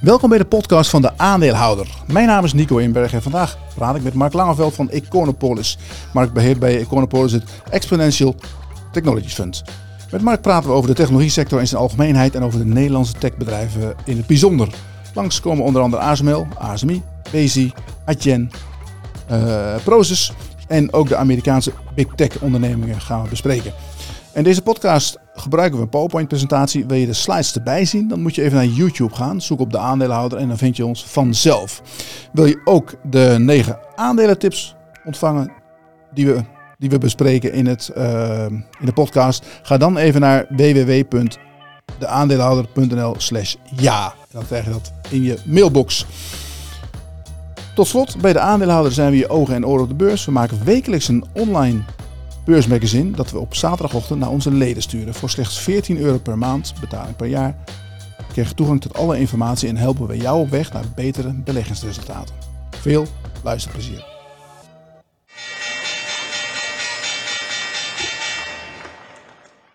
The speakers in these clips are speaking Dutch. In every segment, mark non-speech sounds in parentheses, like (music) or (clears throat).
Welkom bij de podcast van de aandeelhouder. Mijn naam is Nico Inberg en vandaag praat ik met Mark Langeveld van Econopolis. Mark beheert bij Econopolis het Exponential Technologies Fund. Met Mark praten we over de technologie sector in zijn algemeenheid en over de Nederlandse techbedrijven in het bijzonder. Langs komen onder andere ASML, ASMI, Bezi, Adyen, uh, en ook de Amerikaanse big tech ondernemingen gaan we bespreken. In deze podcast gebruiken we een PowerPoint-presentatie. Wil je de slides erbij zien, dan moet je even naar YouTube gaan. Zoek op de aandeelhouder en dan vind je ons vanzelf. Wil je ook de negen aandelentips ontvangen die we, die we bespreken in, het, uh, in de podcast? Ga dan even naar www.deaandeelhouder.nl slash ja. Dan krijg je dat in je mailbox. Tot slot, bij de aandeelhouder zijn we je ogen en oren op de beurs. We maken wekelijks een online beursmagazine dat we op zaterdagochtend naar onze leden sturen. Voor slechts 14 euro per maand, betaling per jaar, krijg je toegang tot alle informatie en helpen we jou op weg naar betere beleggingsresultaten. Veel luisterplezier.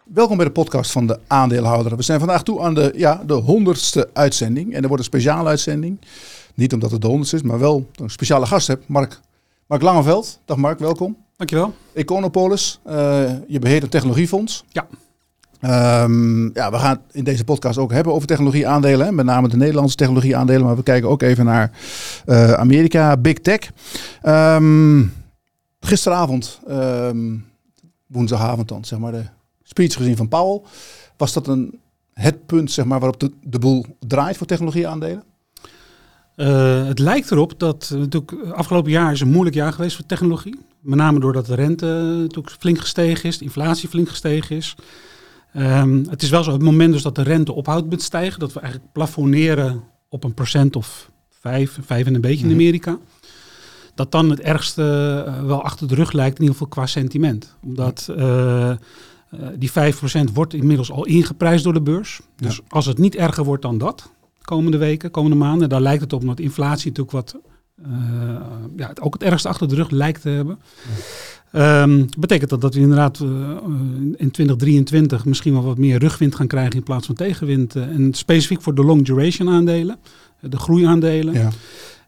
Welkom bij de podcast van de aandeelhouder. We zijn vandaag toe aan de, ja, de honderdste uitzending. En er wordt een speciale uitzending. Niet omdat het de honderdste is, maar wel een speciale gast heb. Mark, Mark Langeveld. Dag Mark, welkom. Dankjewel. Econopolis, uh, je beheert een technologiefonds. Ja. Um, ja, we gaan in deze podcast ook hebben over technologieaandelen. Met name de Nederlandse technologieaandelen. Maar we kijken ook even naar uh, Amerika, Big Tech. Um, gisteravond, um, woensdagavond dan, zeg maar, de speech gezien van Powell. Was dat een, het punt zeg maar, waarop de, de boel draait voor technologieaandelen? Uh, het lijkt erop dat natuurlijk afgelopen jaar is een moeilijk jaar geweest voor technologie. Met name doordat de rente natuurlijk flink gestegen is, de inflatie flink gestegen is. Um, het is wel zo, het moment dus dat de rente ophoudt met stijgen, dat we eigenlijk plafonneren op een procent of vijf, vijf en een beetje in Mhm. Amerika. Dat dan het ergste uh, wel achter de rug lijkt, in ieder geval qua sentiment. Omdat uh, die 5% wordt inmiddels al ingeprijsd door de beurs. Dus Ja. als het niet erger wordt dan dat, komende weken, komende maanden, daar lijkt het op, omdat inflatie natuurlijk wat ja, het ook het ergste achter de rug lijkt te hebben. Um, betekent dat dat we inderdaad uh, in 2023 misschien wel wat meer rugwind gaan krijgen in plaats van tegenwind. En specifiek voor de long duration aandelen, de groeiaandelen, Ja. uh,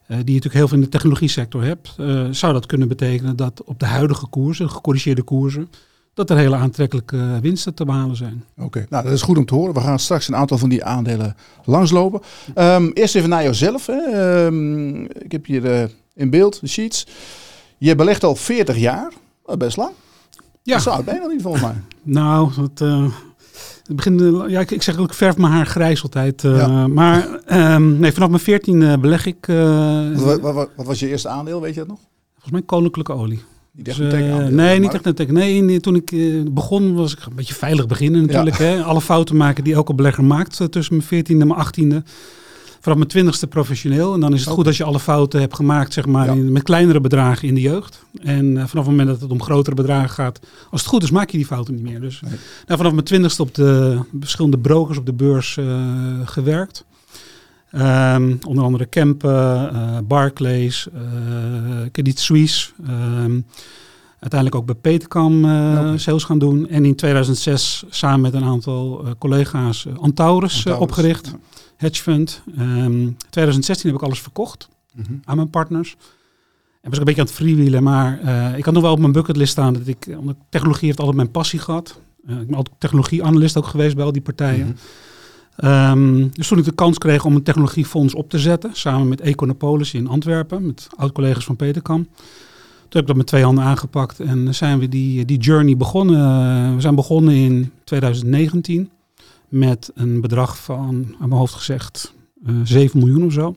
die je natuurlijk heel veel in de technologie sector hebt, uh, zou dat kunnen betekenen dat op de huidige koersen, de gecorrigeerde koersen, dat er hele aantrekkelijke winsten te behalen zijn. Oké, okay. nou dat is goed om te horen. We gaan straks een aantal van die aandelen langslopen. Um, eerst even naar jouzelf. Hè. Um, ik heb hier uh, in beeld de sheets. Je belegt al 40 jaar. Best lang. Ja. Dat zou het bijna niet volgens mij. (laughs) Nou, het, uh, het begint, ja, ik, ik zeg ook, ik verf mijn haar grijs altijd. Ja. Maar um, nee, vanaf mijn 14 uh, beleg ik. Wat, wat, wat, wat, was je eerste aandeel, weet je dat nog? Volgens mij koninklijke olie. Niet echt Dus, een tech nee, niet echt een tech. Nee, toen ik uh, begon was ik een beetje veilig beginnen natuurlijk. Ja. Hè? Alle fouten maken die elke belegger maakt uh, tussen mijn 14e en mijn 18e. Vanaf mijn twintigste professioneel. En dan is het goed als je alle fouten hebt gemaakt, zeg maar, Ja. in, met kleinere bedragen in de jeugd. En uh, vanaf het moment dat het om grotere bedragen gaat, als het goed is, maak je die fouten niet meer. Dus Nee. nou, vanaf mijn twintigste op de verschillende brokers op de beurs uh, gewerkt. Um, onder andere Kempen, uh, Barclays, uh, Credit Suisse. Um, uiteindelijk ook bij Petercam uh, Oké. sales gaan doen. En in 2006 samen met een aantal collega's Antaurus, Antaurus, opgericht. ja. Hedge fund. Um, 2016 heb ik alles verkocht Mhm. aan mijn partners. En was ik een beetje aan het freewheelen, maar ik had nog wel op mijn bucketlist staan dat ik, omdat technologie heeft altijd mijn passie gehad. Ik ben altijd technologieanalist ook geweest bij al die partijen. Mhm. Um, dus toen ik de kans kreeg om een technologiefonds op te zetten, samen met Econopolis in Antwerpen, met oud-collega's van Peterkam. Toen heb ik dat met twee handen aangepakt en zijn we die, die journey begonnen. Uh, we zijn begonnen in 2019 met een bedrag van, aan mijn hoofd gezegd, uh, 7 miljoen of zo.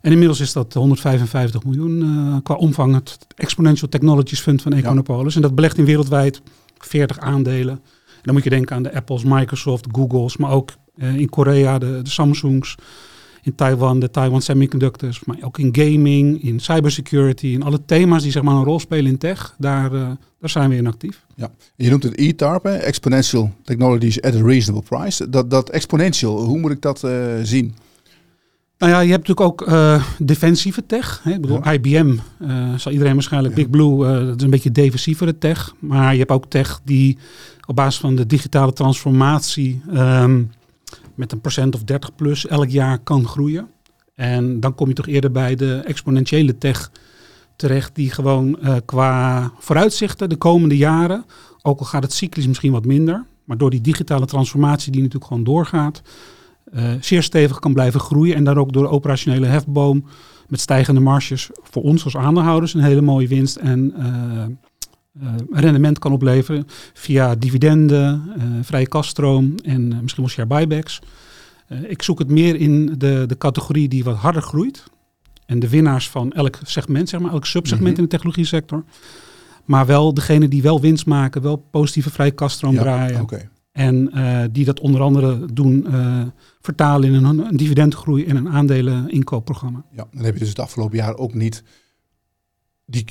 En inmiddels is dat 155 miljoen uh, qua omvang het Exponential Technologies Fund van Econopolis. Ja. En dat belegt in wereldwijd 40 aandelen. En dan moet je denken aan de Apples, Microsoft, Googles, maar ook in Korea de, de, Samsungs, in Taiwan de Taiwan Semiconductors, maar ook in gaming, in cybersecurity, in alle thema's die zeg maar een rol spelen in tech, daar, uh, daar zijn we in actief. Ja, je noemt het ETARP, hè? Exponential Technologies at a Reasonable Price. Dat, dat exponential, hoe moet ik dat uh, zien? Nou ja, je hebt natuurlijk ook uh, defensieve tech. Hè? Ik bedoel, ja. IBM zal iedereen waarschijnlijk ja. Big Blue, dat is een beetje defensievere tech. Maar je hebt ook tech die op basis van de digitale transformatie um, met een procent of 30 plus elk jaar kan groeien. En dan kom je toch eerder bij de exponentiële tech terecht, die gewoon uh, qua vooruitzichten de komende jaren, ook al gaat het cyclisch misschien wat minder, maar door die digitale transformatie die natuurlijk gewoon doorgaat, uh, zeer stevig kan blijven groeien. En dan ook door de operationele hefboom met stijgende marges voor ons als aandeelhouders een hele mooie winst en uh, rendement kan opleveren via dividenden, vrije kaststroom en misschien wel share buybacks. ik zoek het meer in de, de categorie die wat harder groeit. En de winnaars van elk segment, zeg maar, elk subsegment mhm. in de technologie sector. Maar wel degene die wel winst maken, wel positieve vrije kaststroom draaien. En die dat onder andere doen vertalen in een, een dividendgroei en een aandeleninkoopprogramma. Ja, dan heb je dus het afgelopen jaar ook niet die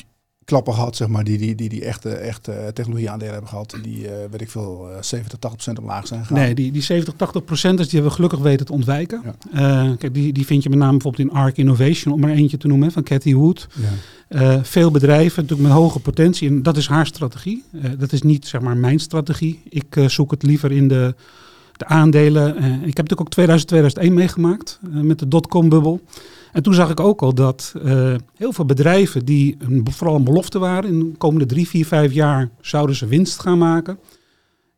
klappen gehad, zeg maar, die, die, die, die echte, echte technologieaandelen hebben gehad, die, uh, weet ik veel, uh, 70, 80 procent omlaag zijn gegaan. Nee, die, die 70, 80 procent, die hebben we gelukkig weten te ontwijken. Ja. Uh, kijk, die, die vind je met name bijvoorbeeld in ARC Innovation, om maar eentje te noemen, van Cathy Wood. Ja. Uh, veel bedrijven, natuurlijk met hoge potentie, en dat is haar strategie. dat is niet, zeg maar, mijn strategie. Ik zoek het liever in de, de aandelen. ik heb natuurlijk ook 2000, 2001 meegemaakt met de dotcom-bubbel. En toen zag ik ook al dat uh, heel veel bedrijven die een, vooral een belofte waren, in de komende drie, vier, vijf jaar zouden ze winst gaan maken.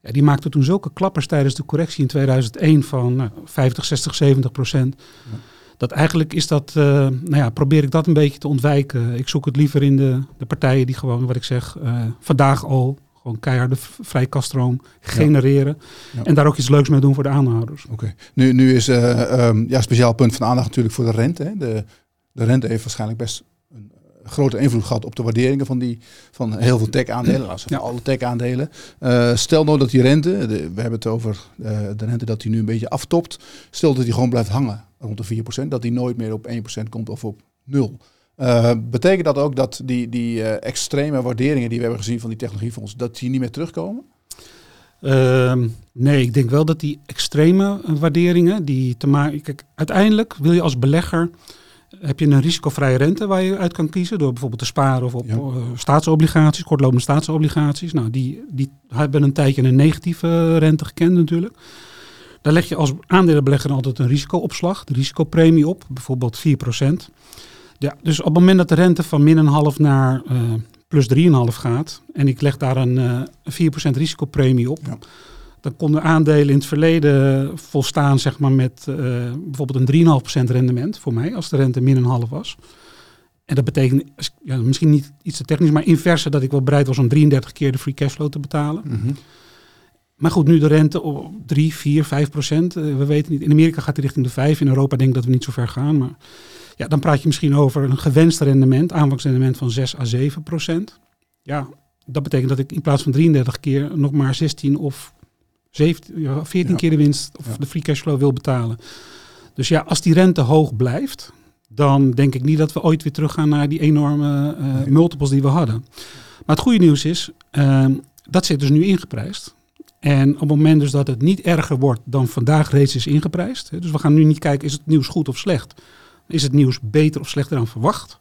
Ja, die maakten toen zulke klappers tijdens de correctie in 2001 van nou, 50, 60, 70 procent. Ja. Dat eigenlijk is dat, uh, nou ja, probeer ik dat een beetje te ontwijken. Ik zoek het liever in de, de partijen die gewoon, wat ik zeg, uh, vandaag al gewoon keiharde vrije kaststroom genereren. Ja. En daar ook iets leuks mee doen voor de aanhouders. Oké. Nu, nu is uh, um, ja, speciaal punt van aandacht natuurlijk voor de rente. Hè. De, de rente heeft waarschijnlijk best een grote invloed gehad op de waarderingen van, die, van heel veel tech-aandelen. ja. alle tech-aandelen. Uh, stel nou dat die rente, de, we hebben het over uh, de rente dat die nu een beetje aftopt. Stel dat die gewoon blijft hangen rond de 4%. Dat die nooit meer op 1% komt of op 0%. Uh, betekent dat ook dat die, die uh, extreme waarderingen die we hebben gezien van die technologiefondsen, dat die niet meer terugkomen? Uh, nee, ik denk wel dat die extreme waarderingen, die te maken. Kijk, uiteindelijk wil je als belegger. Heb je een risicovrije rente waar je uit kan kiezen door bijvoorbeeld te sparen of op ja. uh, staatsobligaties, kortlopende staatsobligaties. Nou, die, die hebben een tijdje een negatieve rente gekend natuurlijk. Daar leg je als aandelenbelegger altijd een risicoopslag, de risicopremie op, bijvoorbeeld 4%. Ja, dus op het moment dat de rente van min een half naar uh, plus 3,5 gaat en ik leg daar een uh, 4% risicopremie op, ja. dan konden aandelen in het verleden volstaan zeg maar, met uh, bijvoorbeeld een 3,5% rendement voor mij, als de rente min een half was. En dat betekent ja, misschien niet iets te technisch, maar inverse dat ik wel bereid was om 33 keer de free cashflow te betalen. Mm -hmm. Maar goed, nu de rente op 3, 4, 5 procent. we weten niet. In Amerika gaat die richting de 5. In Europa denk ik dat we niet zo ver gaan. Maar ja, dan praat je misschien over een gewenst rendement, aanvangsrendement van 6 à 7 procent. Ja, dat betekent dat ik in plaats van 33 keer nog maar 16 of 17, ja, 14 ja. keer de winst of ja. de free cashflow wil betalen. Dus ja, als die rente hoog blijft, dan denk ik niet dat we ooit weer teruggaan naar die enorme uh, nee. multiples die we hadden. Maar het goede nieuws is, uh, dat zit dus nu ingeprijsd. En op het moment dus dat het niet erger wordt dan vandaag reeds is ingeprijsd. Dus we gaan nu niet kijken, is het nieuws goed of slecht? Is het nieuws beter of slechter dan verwacht?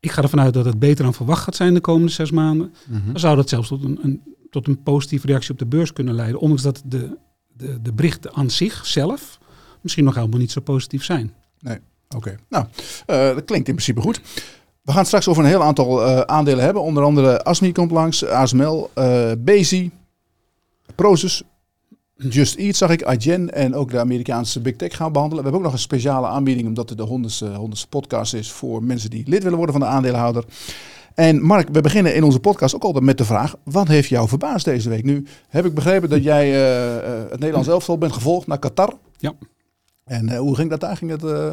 Ik ga ervan uit dat het beter dan verwacht gaat zijn de komende zes maanden. Mm -hmm. Dan zou dat zelfs tot een, een, tot een positieve reactie op de beurs kunnen leiden. Ondanks dat de, de, de berichten aan zichzelf misschien nog helemaal niet zo positief zijn. Nee, oké. Okay. Nou, uh, dat klinkt in principe goed. We gaan straks over een heel aantal uh, aandelen hebben. Onder andere Asmi komt langs, ASML, uh, Bezi, Prozus, Just Eat zag ik, Adyen en ook de Amerikaanse Big Tech gaan behandelen. We hebben ook nog een speciale aanbieding omdat het de honderdste, honderdste podcast is voor mensen die lid willen worden van de aandeelhouder. En Mark, we beginnen in onze podcast ook altijd met de vraag, wat heeft jou verbaasd deze week? Nu heb ik begrepen dat jij uh, het Nederlands elftal bent gevolgd naar Qatar. Ja. En uh, hoe ging dat daar? Ging het, uh...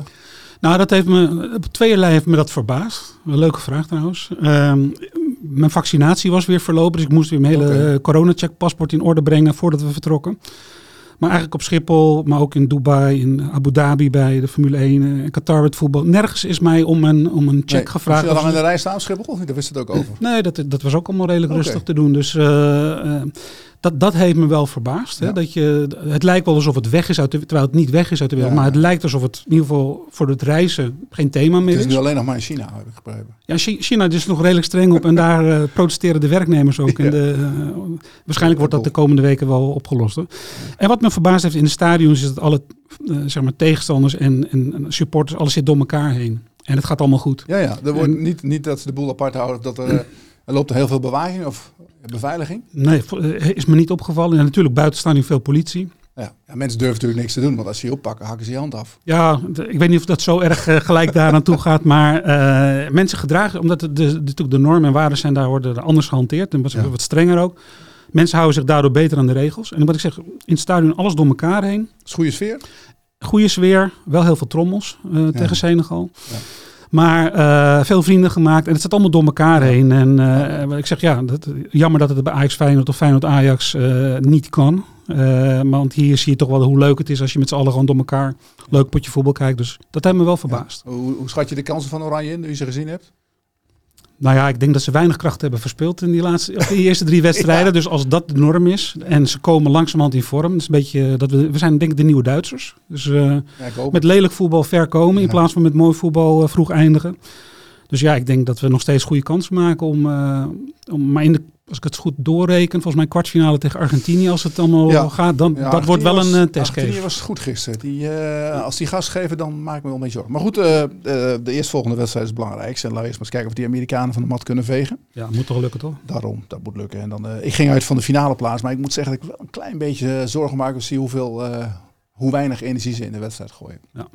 Nou, dat heeft me, op tweeërlei heeft me dat verbaasd. Een leuke vraag trouwens. Um, mijn vaccinatie was weer verlopen, dus ik moest weer mijn hele okay. corona-check paspoort in orde brengen voordat we vertrokken. Maar eigenlijk op Schiphol, maar ook in Dubai, in Abu Dhabi bij de Formule 1, in Qatar het voetbal. Nergens is mij om een, om een check nee, gevraagd. Moest je al in de rij staan op Schiphol of niet? Daar wist het ook over? Nee, dat, dat was ook allemaal redelijk okay. rustig te doen. Dus uh, uh, dat, dat heeft me wel verbaasd. Hè? Ja. Dat je, het lijkt wel alsof het weg is uit de terwijl het niet weg is uit de wereld. Ja. Maar het lijkt alsof het in ieder geval voor het reizen geen thema meer Het is is. nu alleen nog maar in China, heb ik begrepen. Ja, Chi- China is nog redelijk streng op en daar eh, protesteren de werknemers ook. (laughs) Ja. En de, eh, waarschijnlijk wordt dat de komende weken wel opgelost. Hoor. En wat me verbaasd heeft in de stadions is dat alle eh, zeg maar tegenstanders en, en supporters, alles zit door elkaar heen. En het gaat allemaal goed. Ja, ja. Er wordt En- niet, niet dat ze de boel apart houden, dat er, (clears throat) er loopt er heel veel bewaking of beveiliging. Nee, eh, is me niet opgevallen. En natuurlijk buiten staan nu veel politie. Ja. ja, mensen durven natuurlijk niks te doen, want als ze je oppakken, hakken ze je hand af. Ja, ik weet niet of dat zo erg eh, gelijk daar naartoe gaat. Maar eh, mensen gedragen, omdat de, de, natuurlijk de normen en waarden zijn daar worden er anders gehanteerd. En wat, Ja. wat strenger ook. Mensen houden zich daardoor beter aan de regels. En wat ik zeg, in het stadion alles door elkaar heen. Is goede sfeer. Goede sfeer, wel heel veel trommels tegen Senegal. Ja. Maar eh, veel vrienden gemaakt en het staat allemaal door elkaar heen. En eh, ik zeg, ja, dat, jammer dat het bij Ajax Feyenoord of Feyenoord Ajax eh, niet kan. Want hier zie je toch wel hoe leuk het is als je met z'n allen gewoon door elkaar leuk potje voetbal kijkt. Dus dat heeft me wel verbaasd. Hoe, hoe schat je de kansen van Oranje in, nu je ze gezien hebt? Nou ja, ik denk dat ze weinig kracht hebben verspeeld in die, laatste, die eerste drie (laughs) wedstrijden. Ja. Dus als dat de norm is en ze komen langzamerhand in vorm. Is een beetje, dat we, we zijn denk ik de nieuwe Duitsers. Dus eh, Ja, met lelijk voetbal ver komen in plaats van met mooi voetbal eh, vroeg eindigen. Dus ja, ik denk dat we nog steeds goede kansen maken om, eh, om maar in de, als ik het goed doorreken, volgens mij kwartfinale tegen Argentinië, als het allemaal Ja. gaat, dan Ja, dat wordt wel een uh, testcase. Argentinië was goed gisteren. Die, eh, als die gas geven, dan maak ik me wel een beetje zorgen. Maar goed, eh, eh, de eerstvolgende wedstrijd is het belangrijkste. En laten we eerst maar eens kijken of die Amerikanen van de mat kunnen vegen. Ja, moet toch lukken toch? Daarom, dat moet lukken. En dan, eh, ik ging uit van de finale plaats, maar ik moet zeggen dat ik wel een klein beetje eh, zorgen maak als zie hoeveel, eh, hoe weinig energie ze in de wedstrijd gooien. Ja,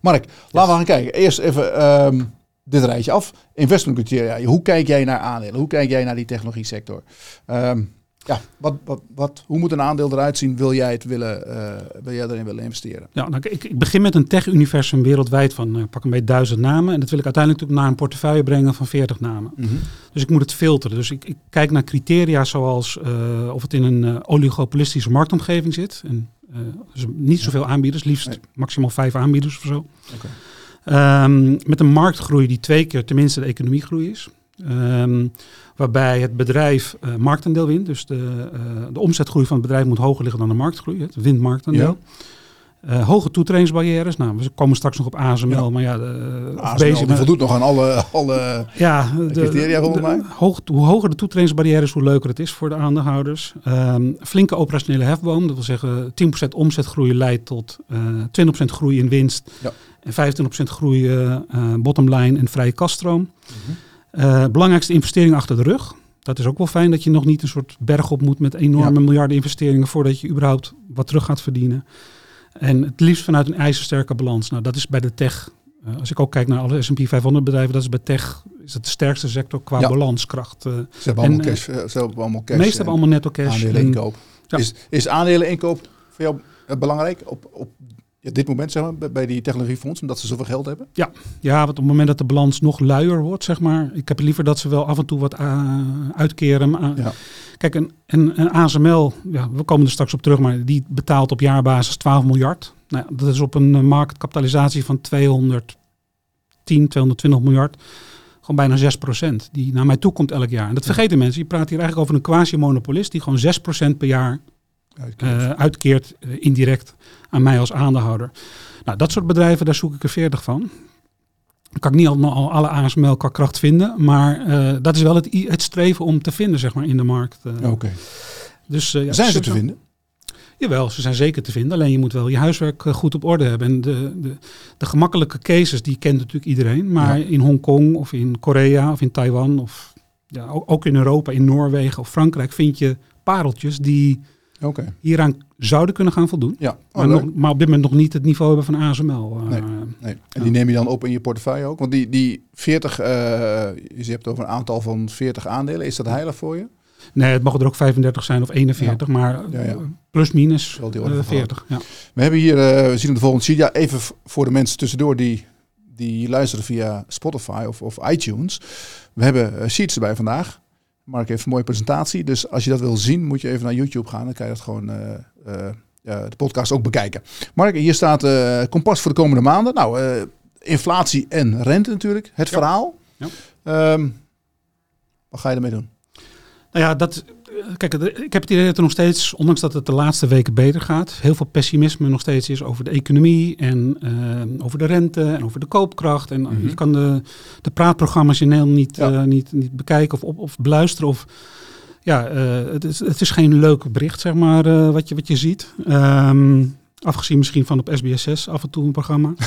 Mark, laten we gaan kijken. Eerst even ehm, dit rijtje af. Investment criteria. Hoe kijk jij naar aandelen? Hoe kijk jij naar die technologie sector? Ehm, ja, wat, wat, wat, hoe moet een aandeel eruit zien? Wil jij, het willen, eh, wil jij erin willen investeren? Ja, nou, ik, ik begin met een tech-universum wereldwijd van eh, pak een beetje duizend namen. En dat wil ik uiteindelijk naar een portefeuille brengen van 40 namen. Dus ik moet het filteren. Dus ik, ik kijk naar criteria zoals eh, of het in een oligopolistische marktomgeving zit. En, dus niet zoveel aanbieders, liefst Nee. maximaal vijf aanbieders of zo. Ehm, met een marktgroei die twee keer tenminste de economiegroei is. Ehm, waarbij het bedrijf eh, marktaandeel wint. Dus de, eh, de omzetgroei van het bedrijf moet hoger liggen dan de marktgroei. Het wint marktaandeel. Eh, hoge toetredingsbarrières. Nou, we komen straks nog op ASML. Ja. Maar ja, de, ASML, bezig met- voldoet nog aan alle, alle ja, de, criteria volgens mij. hoog, hoe hoger de toetredingsbarrière is, hoe leuker het is voor de aandeelhouders. Ehm, flinke operationele hefboom, dat wil zeggen 10% omzetgroei leidt tot eh 20% groei in winst. Ja. En 25% groei eh eh, bottomline en vrije kaststroom. Eh, belangrijkste investering achter de rug. Dat is ook wel fijn dat je nog niet een soort berg op moet met enorme miljarden investeringen voordat je überhaupt wat terug gaat verdienen. En het liefst vanuit een ijzersterke balans. Nou, dat is bij de tech. als ik ook kijk naar alle S&P 500 bedrijven, dat is bij tech is het de sterkste sector qua Ja. balanskracht. Ze hebben En, allemaal cash. Ze hebben allemaal cash. meeste hebben en allemaal netto cash. aandelen En- inkoop. Ja. Is, is aandelen inkoop voor jou belangrijk op, op ja, dit moment zeg maar, bij- die technologiefonds, omdat ze zoveel geld hebben? Ja, want op het moment dat de balans nog luier wordt, zeg maar. Ik heb liever dat ze wel af en toe wat eh, uitkeren. maar, Ja. Kijk, een, een, een ASML, ja, we komen er straks op terug, maar die betaalt op jaarbasis 12 miljard. Nou, ja, dat is op een eh, marktkapitalisatie van 210, 220 miljard. Gewoon bijna 6% die naar mij toe komt elk jaar. En dat vergeten mensen. Je praat hier eigenlijk over een quasi-monopolist die gewoon 6% per jaar eh, uitkeert eh, indirect aan mij als aandeelhouder. Nou, dat soort bedrijven, daar zoek ik er 40 van. Dan kan ik niet allemaal al alle ASML qua kracht vinden, maar eh, dat is wel het, het streven om te vinden, zeg maar, in de markt. eh. Oké. Dus, eh, ja, Zijn ze te vinden? Jawel, ze zijn zeker te vinden. Alleen je moet wel je huiswerk eh, goed op orde hebben. En de, de, de gemakkelijke cases, die kent natuurlijk iedereen. Maar Ja. in Hongkong of in Korea of in Taiwan of ja, ook, ook in Europa, in Noorwegen of Frankrijk vind je pareltjes die Hieraan zouden kunnen gaan voldoen. Ja. Oh, Maar, nog, maar op dit moment nog niet het niveau hebben van ASML. eh. Nee. Nee. En die neem je dan op in je portefeuille ook? Want die, die 40, eh, je hebt over een aantal van 40 aandelen. Is dat heilig voor je? Nee, het mogen er ook 35 zijn of 41, maar Ja, ja. eh, plus minus Wel die orde eh, van 40. Ja. We hebben hier, eh, we zien op de volgende sheet, ja, even voor de mensen tussendoor die, die luisteren via Spotify of, of iTunes. We hebben sheets erbij vandaag. Mark heeft een mooie presentatie. Dus als je dat wil zien, moet je even naar YouTube gaan. Dan kan je dat gewoon eh, eh, de podcast ook bekijken. Mark, hier staat eh, kompas voor de komende maanden. Nou, inflatie en rente natuurlijk. Het Ja. verhaal. Ja. Ehm, wat ga je ermee doen? Nou ja, dat, kijk, ik heb het idee dat er nog steeds, ondanks dat het de laatste weken beter gaat, heel veel pessimisme nog steeds is over de economie en uh, over de rente en over de koopkracht. En mm-hmm. je kan de, de praatprogramma's in Nederland niet, ja. uh, niet, niet bekijken of, of, of beluisteren. Of, ja, uh, het, is, het is geen leuk bericht, zeg maar, wat, je, wat je ziet. Um, afgezien misschien van op SBS 6 af en toe een programma. (laughs)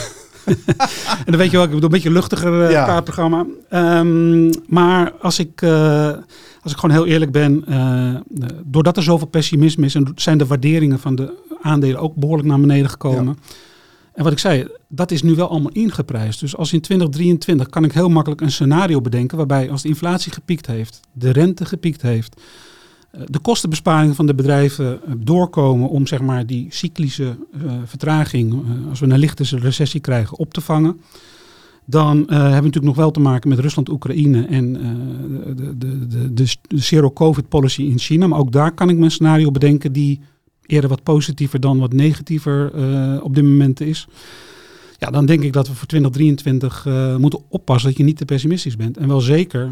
en dan weet je wel, ik bedoel, een beetje luchtiger ja. praatprogramma. Um, maar als ik als ik gewoon heel eerlijk ben, uh, doordat er zoveel pessimisme is en zijn de waarderingen van de aandelen ook behoorlijk naar beneden gekomen. En wat ik zei, dat is nu wel allemaal ingeprijsd. Dus als in 2023 kan ik heel makkelijk een scenario bedenken waarbij als de inflatie gepiekt heeft, de rente gepiekt heeft, eh, de kostenbesparingen van de bedrijven doorkomen om zeg maar die cyclische uh, vertraging, als we een lichte recessie krijgen, op te vangen. Dan hebben we natuurlijk nog wel te maken met Rusland, Oekraïne en de, de, de, de, zero-covid policy in China. Maar ook daar kan ik mijn scenario bedenken die eerder wat positiever dan wat negatiever op dit moment is. Ja, dan denk ik dat we voor 2023 moeten oppassen dat je niet te pessimistisch bent. En wel zeker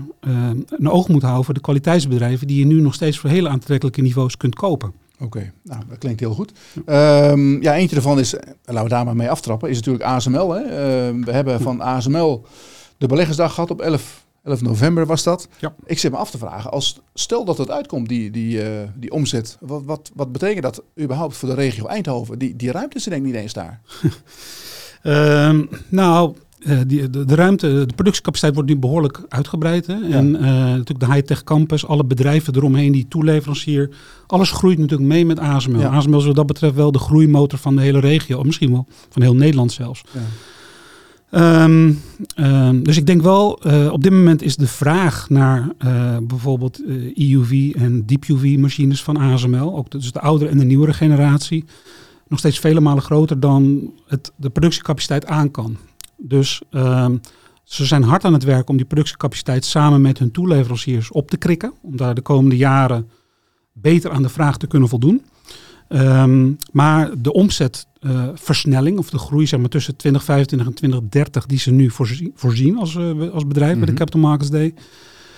een oog moet houden voor de kwaliteitsbedrijven die je nu nog steeds voor hele aantrekkelijke niveaus kunt kopen. Oké, nou dat klinkt heel goed. Um, ja, eentje ervan is, laten we daar maar mee aftrappen, is natuurlijk ASML. Hè. Uh, we hebben van ASML de beleggersdag gehad op 11, 11 november was dat. Ja. Ik zit me af te vragen, als stel dat het uitkomt, die, die, uh, die omzet, wat, wat, wat betekent dat überhaupt voor de regio Eindhoven? Die, die ruimte is er denk ik niet eens daar. (laughs) um, nou, uh, die, de, de, ruimte, de productiecapaciteit wordt nu behoorlijk uitgebreid. Hè? Ja. En uh, natuurlijk de high-tech campus, alle bedrijven eromheen, die toeleverancier. Alles groeit natuurlijk mee met ASML. Ja. ASML is wat dat betreft wel de groeimotor van de hele regio. Of misschien wel van heel Nederland zelfs. Ja. Um, um, dus ik denk wel, uh, op dit moment is de vraag naar bijvoorbeeld EUV en Deep UV machines van ASML, ook dus de oudere en de nieuwere generatie, nog steeds vele malen groter dan het, de productiecapaciteit aan kan. Dus um, ze zijn hard aan het werk om die productiecapaciteit samen met hun toeleveranciers op te krikken. Om daar de komende jaren beter aan de vraag te kunnen voldoen. Um, maar de omzetversnelling, uh, of de groei zeg maar, tussen 2025 en 2030, die ze nu voorzien, voorzien als, uh, als bedrijf bij de Capital Markets Day,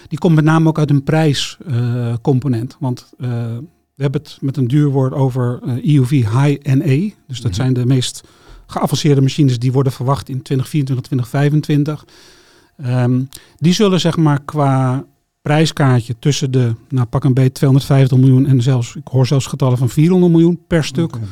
die komt met name ook uit een prijscomponent. Uh, Want we hebben het met een duur woord over EUV High NA. Dus dat mm-hmm. zijn de meest geavanceerde machines die worden verwacht in 2024, 2025. Um, die zullen zeg maar qua prijskaartje tussen de, nou pak een beetje 250 miljoen en zelfs, ik hoor zelfs getallen van 400 miljoen per stuk. Okay.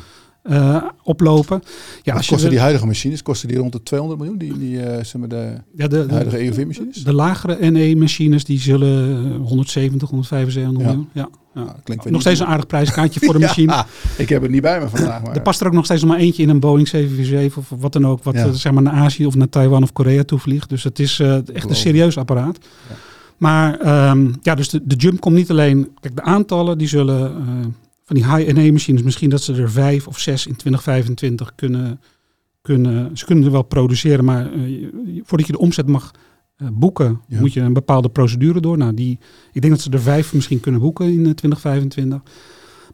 Uh, oplopen. Ja, als kosten die huidige machines, kosten die rond de 200 miljoen, die, die uh, zeg maar de, ja, de, de huidige EUV-machines? De, de, lagere NE-machines, die zullen 170, 175 ja. miljoen. Ja. Ja. Nou, klinkt nog steeds een aardig prijskaartje voor de (laughs) machine. ja, ik heb het niet bij me vandaag. Maar. Er past er ook nog steeds maar eentje in een Boeing 747 of wat dan ook, wat ja. zeg maar naar Azië of naar Taiwan of Korea toe vliegt. Dus het is uh, echt een serieus apparaat. Ja. Maar um, ja, dus de, de, jump komt niet alleen. Kijk, de aantallen die zullen uh, van die high-NA machines, misschien dat ze er vijf of zes in 2025 kunnen, kunnen. Ze kunnen er wel produceren, maar uh, voordat je de omzet mag boeken, ja. moet je een bepaalde procedure door. Nou, die, ik denk dat ze er vijf misschien kunnen boeken in uh, 2025.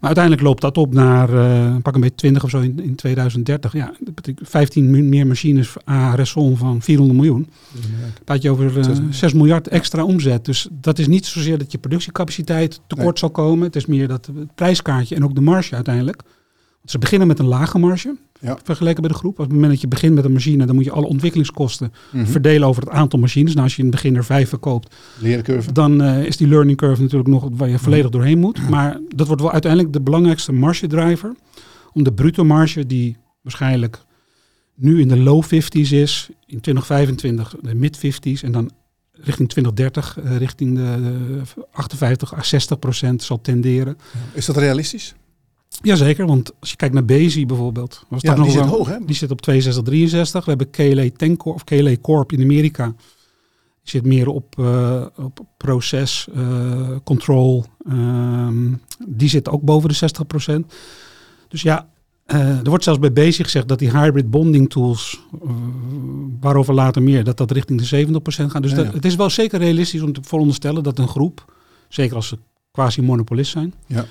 Maar uiteindelijk loopt dat op naar uh, pak een beetje 20 of zo in, in 2030. Ja, dat betekent 15 meer machines à raison van 400 miljoen. Ja, praat je over 6, 6 miljard extra omzet. Dus dat is niet zozeer dat je productiecapaciteit tekort nee. zal komen. Het is meer dat het prijskaartje en ook de marge uiteindelijk. Want ze beginnen met een lage marge. Ja. Vergeleken bij de groep. Op het moment dat je begint met een machine, dan moet je alle ontwikkelingskosten mm-hmm. verdelen over het aantal machines. Nou, als je in het begin er vijf verkoopt, dan uh, is die learning curve natuurlijk nog waar je volledig mm-hmm. doorheen moet. Maar dat wordt wel uiteindelijk de belangrijkste marge driver. Om de bruto marge, die waarschijnlijk nu in de low 50s is, in 2025 de mid 50s en dan richting 2030, uh, richting de, de 58 à 60 procent zal tenderen. Is dat realistisch? Jazeker, want als je kijkt naar Bezi bijvoorbeeld. Was ja, die nog zit hoog hè? Die zit op 62, 63. We hebben KLA Tencor of KLA Corp in Amerika. Die zit meer op, uh, op proces, uh, control. Um, die zit ook boven de 60 procent. Dus ja, uh, er wordt zelfs bij Bezi gezegd dat die hybrid bonding tools, waarover later meer, dat dat richting de 70 procent gaat. Dus ja, dat, het is wel zeker realistisch om te veronderstellen dat een groep, zeker als ze quasi monopolist zijn, ja.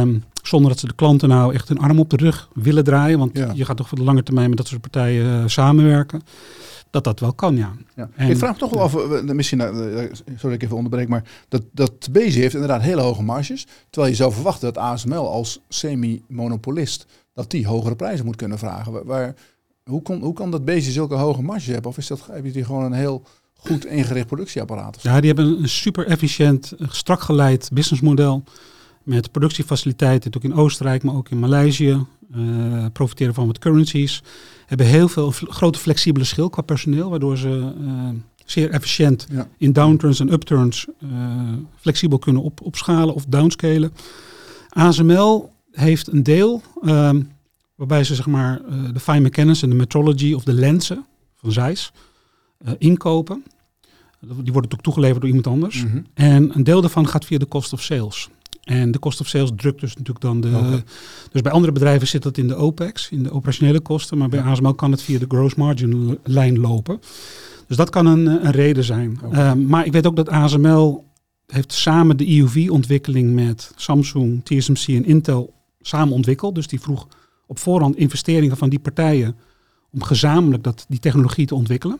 Um, zonder dat ze de klanten nou echt hun arm op de rug willen draaien. Want ja. je gaat toch voor de lange termijn met dat soort partijen uh, samenwerken. dat dat wel kan, ja. Ja. En- ik vraag me toch wel af, eh, misschien, eh, sorry dat ik even onderbreek, maar dat, dat Bezi heeft inderdaad hele hoge marges. Terwijl je zou verwachten dat ASML als semi-monopolist, dat die hogere prijzen moet kunnen vragen. Waar, waar- hoe, kon, hoe kan dat Bezi zulke hoge marges hebben? Of is dat, heb je die gewoon een heel goed ingericht productieapparaat? Ja, die hebben een super efficiënt, eh, strak geleid businessmodel. Met productiefaciliteiten, natuurlijk in Oostenrijk, maar ook in Maleisië. eh, profiteren van wat currencies. Hebben heel veel grote flexibele schil qua personeel, waardoor ze eh, zeer efficiënt Ja. in downturns en upturns eh, flexibel kunnen op, opschalen of downscalen. ASML heeft een deel ehm, waarbij ze zeg maar de fine mechanics en de metrology of de lenzen van Zeiss inkopen. Die worden natuurlijk toegeleverd door iemand anders. Mhm. En een deel daarvan gaat via de cost of sales. En de cost of sales drukt dus natuurlijk dan de. Dus bij andere bedrijven zit dat in de OPEX, in de operationele kosten. Maar bij Ja. ASML kan het via de gross margin lijn lopen. Dus dat kan een, een reden zijn. Ehm, maar ik weet ook dat ASML heeft samen de EUV-ontwikkeling met Samsung, TSMC en Intel samen ontwikkeld. Dus die vroeg op voorhand investeringen van die partijen om gezamenlijk dat, die technologie te ontwikkelen.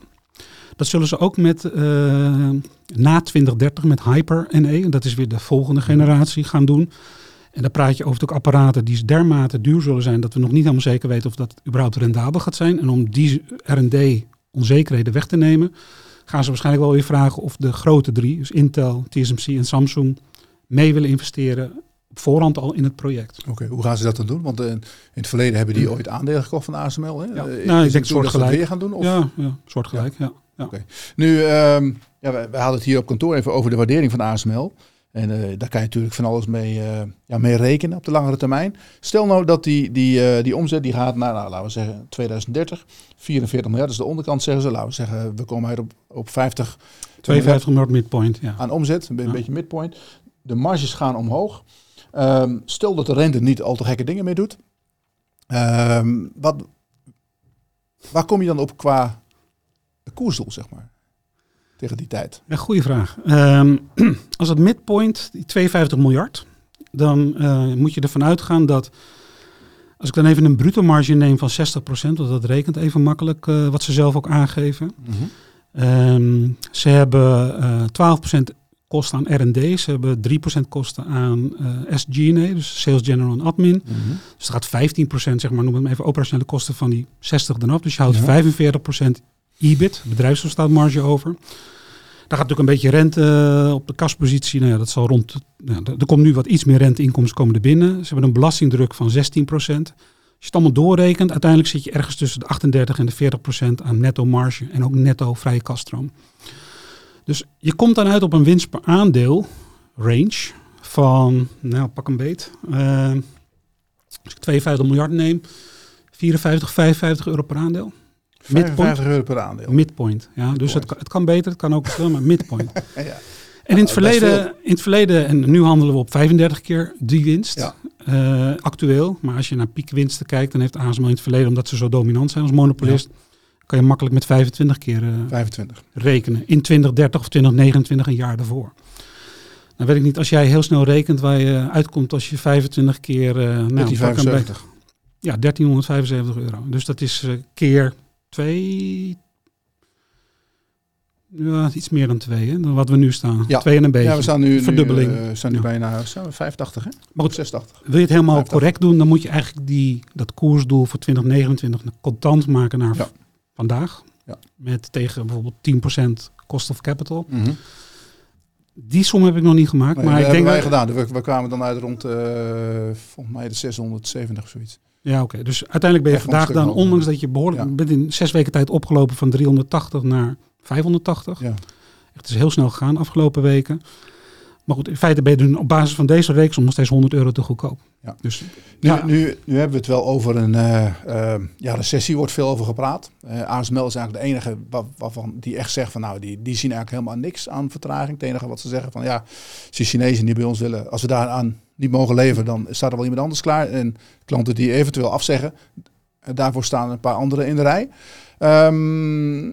Dat zullen ze ook met eh, na 2030 met Hyper-NE, en dat is weer de volgende generatie, gaan doen. En dan praat je over ook apparaten die dermate duur zullen zijn dat we nog niet helemaal zeker weten of dat überhaupt rendabel gaat zijn. En om die R&D onzekerheden weg te nemen, gaan ze waarschijnlijk wel weer vragen of de grote drie, dus Intel, TSMC en Samsung, mee willen investeren op voorhand al in het project. Oké, hoe gaan ze dat dan doen? Want eh, in het verleden hebben die ooit aandelen gekocht van ASML. Hè? Ja. Eh, Nou, ik denk toen dat ze soortgelijk. weer gaan doen? Of? Ja, ja, soortgelijk. Ja. Ja. Oké. Nu, ehm ja, wij hadden het hier op kantoor even over de waardering van ASML. En eh, daar kan je natuurlijk van alles mee, eh, ja, mee rekenen op de langere termijn. Stel nou dat die, die, eh, die omzet die gaat naar, nou, laten we zeggen, 2030, 44 miljard. Dus de onderkant zeggen ze, laten we zeggen, we komen uit op, op 50 52 miljard midpoint. Ja. aan omzet, een Ja. beetje midpoint. De marges gaan omhoog. Ehm, stel dat de rente niet al te gekke dingen meer doet. Ehm, wat, waar kom je dan op qua koersdoel, zeg maar? Tegen die tijd. Ja, goede vraag. Ehm, (clears throat) als het midpoint, die 52 miljard, dan eh, moet je ervan uitgaan dat, als ik dan even een bruto marge neem van 60%, want dat rekent even makkelijk, eh, wat ze zelf ook aangeven. Ehm, ze hebben eh 12% kosten aan R&D, ze hebben 3% kosten aan eh SG&A, dus Sales General en Admin. Dus er gaat 15%, zeg maar, noem het maar even, operationele kosten van die 60 dan af. Dus je houdt Ja. 45% EBIT, bedrijfsverstaatmarge over. Daar gaat natuurlijk een beetje rente eh, op de kaspositie. Nou ja, dat zal rond. Nou, er komt nu wat iets meer renteinkomsten komen er binnen. Ze hebben een belastingdruk van 16%. Als je het allemaal doorrekent, uiteindelijk zit je ergens tussen de 38 en de 40% aan netto marge en ook netto vrije kaststroom. Dus je komt dan uit op een winst per aandeel range van, nou pak een beet, eh, als ik 52 miljard neem, 54, 55 euro per aandeel. 55 euro per aandeel. Midpoint. Ja, dus het, kan- het kan beter, het kan ook veel, maar midpoint. (laughs) Ja. En in het, is verleden, in het verleden, en nu handelen we op 35 keer die winst, Ja. eh, actueel. Maar als je naar piekwinsten kijkt, dan heeft ASML in het verleden, omdat ze zo dominant zijn als monopolist, kan je makkelijk met 25 keer eh, 25. rekenen. In 2030 of 2029, een jaar daarvoor. Dan weet ik niet, als jij heel snel rekent waar je uitkomt als je 25 keer... eh nou, Met die pak een 75. beetje- Ja, 1375 euro. Dus dat is keer twee... Ja, iets meer dan twee, hè, dan wat we nu staan. Ja. Twee en een beetje. Ja, we staan nu, Verdubbeling. nu, eh, staan nu Ja. bijna staan we 85, hè? Maar goed, 86. wil je het helemaal 85. correct doen, dan moet je eigenlijk die, dat koersdoel voor 2029 contant maken naar Ja. vandaag. Ja. Met tegen bijvoorbeeld 10% cost of capital. Mhm. Die som heb ik nog niet gemaakt. Nee, maar ik hebben denk wij dat, gedaan. We, we kwamen dan uit rond, eh, volgens mij de 670 of zoiets. Ja, oké. Dus uiteindelijk ben je Echt vandaag dan, ondanks dat je behoorlijk Ja. bent in zes weken tijd opgelopen van 380 naar 580. Ja. Het is heel snel gegaan de afgelopen weken. Maar goed, in feite ben je dan op basis van deze reeks nog steeds 100 euro te goedkoop. Ja. Dus Nu, Ja. nu, nu hebben we het wel over een eh, ja, recessie, wordt veel over gepraat. Eh, ASML is eigenlijk de enige wa- waarvan die echt zegt van nou, die, die zien eigenlijk helemaal niks aan vertraging. Het enige wat ze zeggen van ja, als die Chinezen die bij ons willen, als we daaraan niet mogen leveren, dan staat er wel iemand anders klaar. En klanten die eventueel afzeggen, daarvoor staan een paar anderen in de rij. Ehm,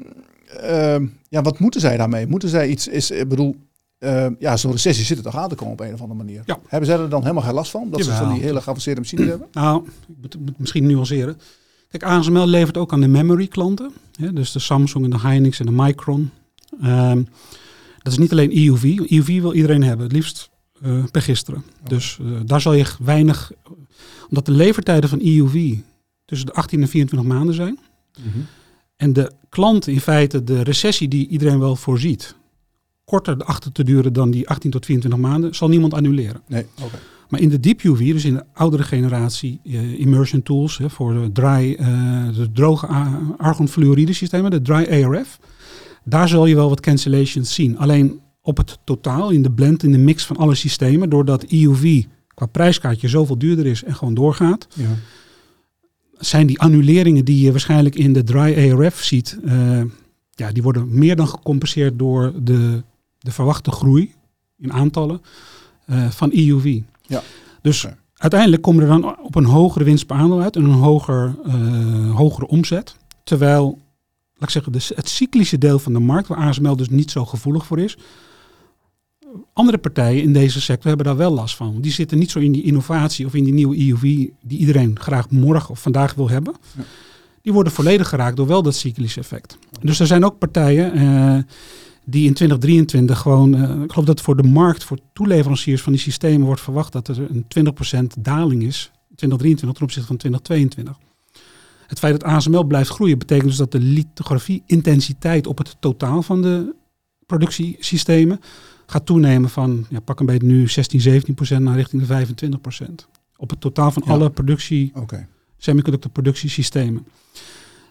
ehm, ja, wat moeten zij daarmee? Moeten zij iets, is, ik bedoel, eh, ja, zo'n recessie zit er toch aan te komen op een of andere manier. Ja. Hebben zij er dan helemaal geen last van? Dat ze van die hele geavanceerde machines hebben? (clears throat) nou, ik moet, moet misschien nuanceren. Kijk, ASML levert ook aan de memory klanten. Hè, dus de Samsung en de Hynix en de Micron. Ehm, dat is niet alleen EUV. EUV wil iedereen hebben, het liefst uh, per gisteren. Dus uh, daar zal je weinig... Omdat de levertijden van EUV tussen de 18 en 24 maanden zijn. Mm -hmm. En de klant in feite de recessie die iedereen wel voorziet... korter achter te duren dan die 18 tot 24 maanden... zal niemand annuleren. Nee, oké. Maar in de deep UV, dus in de oudere generatie uh, immersion tools hè, voor de dry, uh, de droge argonfluoride systemen, de dry ARF, daar zul je wel wat cancellations zien. Alleen op het totaal, in de blend, in de mix van alle systemen, doordat EUV qua prijskaartje zoveel duurder is en gewoon doorgaat, ja. zijn die annuleringen die je waarschijnlijk in de dry ARF ziet, uh, ja, die worden meer dan gecompenseerd door de, de verwachte groei in aantallen van EUV. Ja. Dus uiteindelijk komen er dan op een hogere winst per aandeel uit en een hoger, uh, hogere omzet. Terwijl, laat ik zeggen, de, het cyclische deel van de markt, waar ASML dus niet zo gevoelig voor is, andere partijen in deze sector hebben daar wel last van. Die zitten niet zo in die innovatie of in die nieuwe EUV die iedereen graag morgen of vandaag wil hebben. Ja. Die worden volledig geraakt door wel dat cyclische effect. Dus er zijn ook partijen uh, die in 2023 gewoon, uh, ik geloof dat voor de markt, voor toeleveranciers van die systemen wordt verwacht dat er een 20% daling is, 2023 ten opzichte van 2022. Het feit dat ASML blijft groeien betekent dus dat de lithografie-intensiteit op het totaal van de productiesystemen gaat toenemen van, ja, pak een beetje nu 16, 17% naar richting de 25% Op het totaal van ja. alle productie, okay. semiconductor productiesystemen.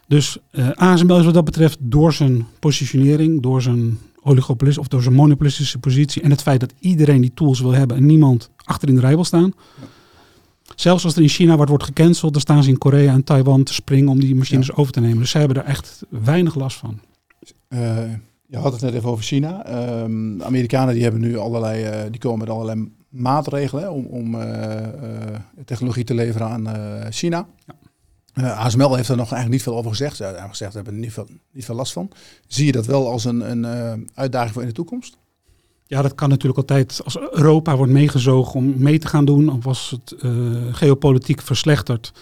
Dus uh, ASML is wat dat betreft door zijn positionering, door zijn oligopolis of door zijn monopolistische positie en het feit dat iedereen die tools wil hebben en niemand achter in de rij wil staan. Ja. Zelfs als er in China wat wordt gecanceld, dan staan ze in Korea en Taiwan te springen om die machines ja. over te nemen. Dus zij hebben er echt weinig last van. Uh, je had het net even over China. Um, de Amerikanen die hebben nu allerlei, uh, die komen met allerlei maatregelen om, om technologie te leveren aan China. Ja. ASML heeft er nog eigenlijk niet veel over gezegd. Ze hebben gezegd, we hebben er niet veel, niet veel last van. Zie je dat wel als een, een uitdaging voor in de toekomst? Ja, dat kan natuurlijk altijd. Als Europa wordt meegezogen om mee te gaan doen, of als het uh, geopolitiek verslechtert.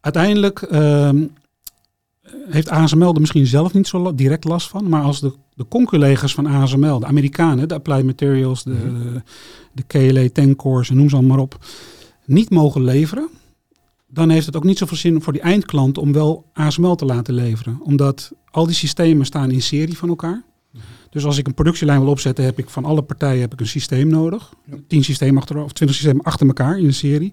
Uiteindelijk uh, heeft ASML er misschien zelf niet zo direct last van. Maar als de, de van ASML, de Amerikanen, de Applied Materials, de, mm-hmm. de KLA Tencors en noem ze allemaal op, niet mogen leveren dan heeft het ook niet zoveel zin voor die eindklant om wel ASML te laten leveren. Omdat al die systemen staan in serie van elkaar. Dus als ik een productielijn wil opzetten, heb ik van alle partijen heb ik een systeem nodig. Ja. Tien systemen achter, of twintig systemen achter elkaar in een serie.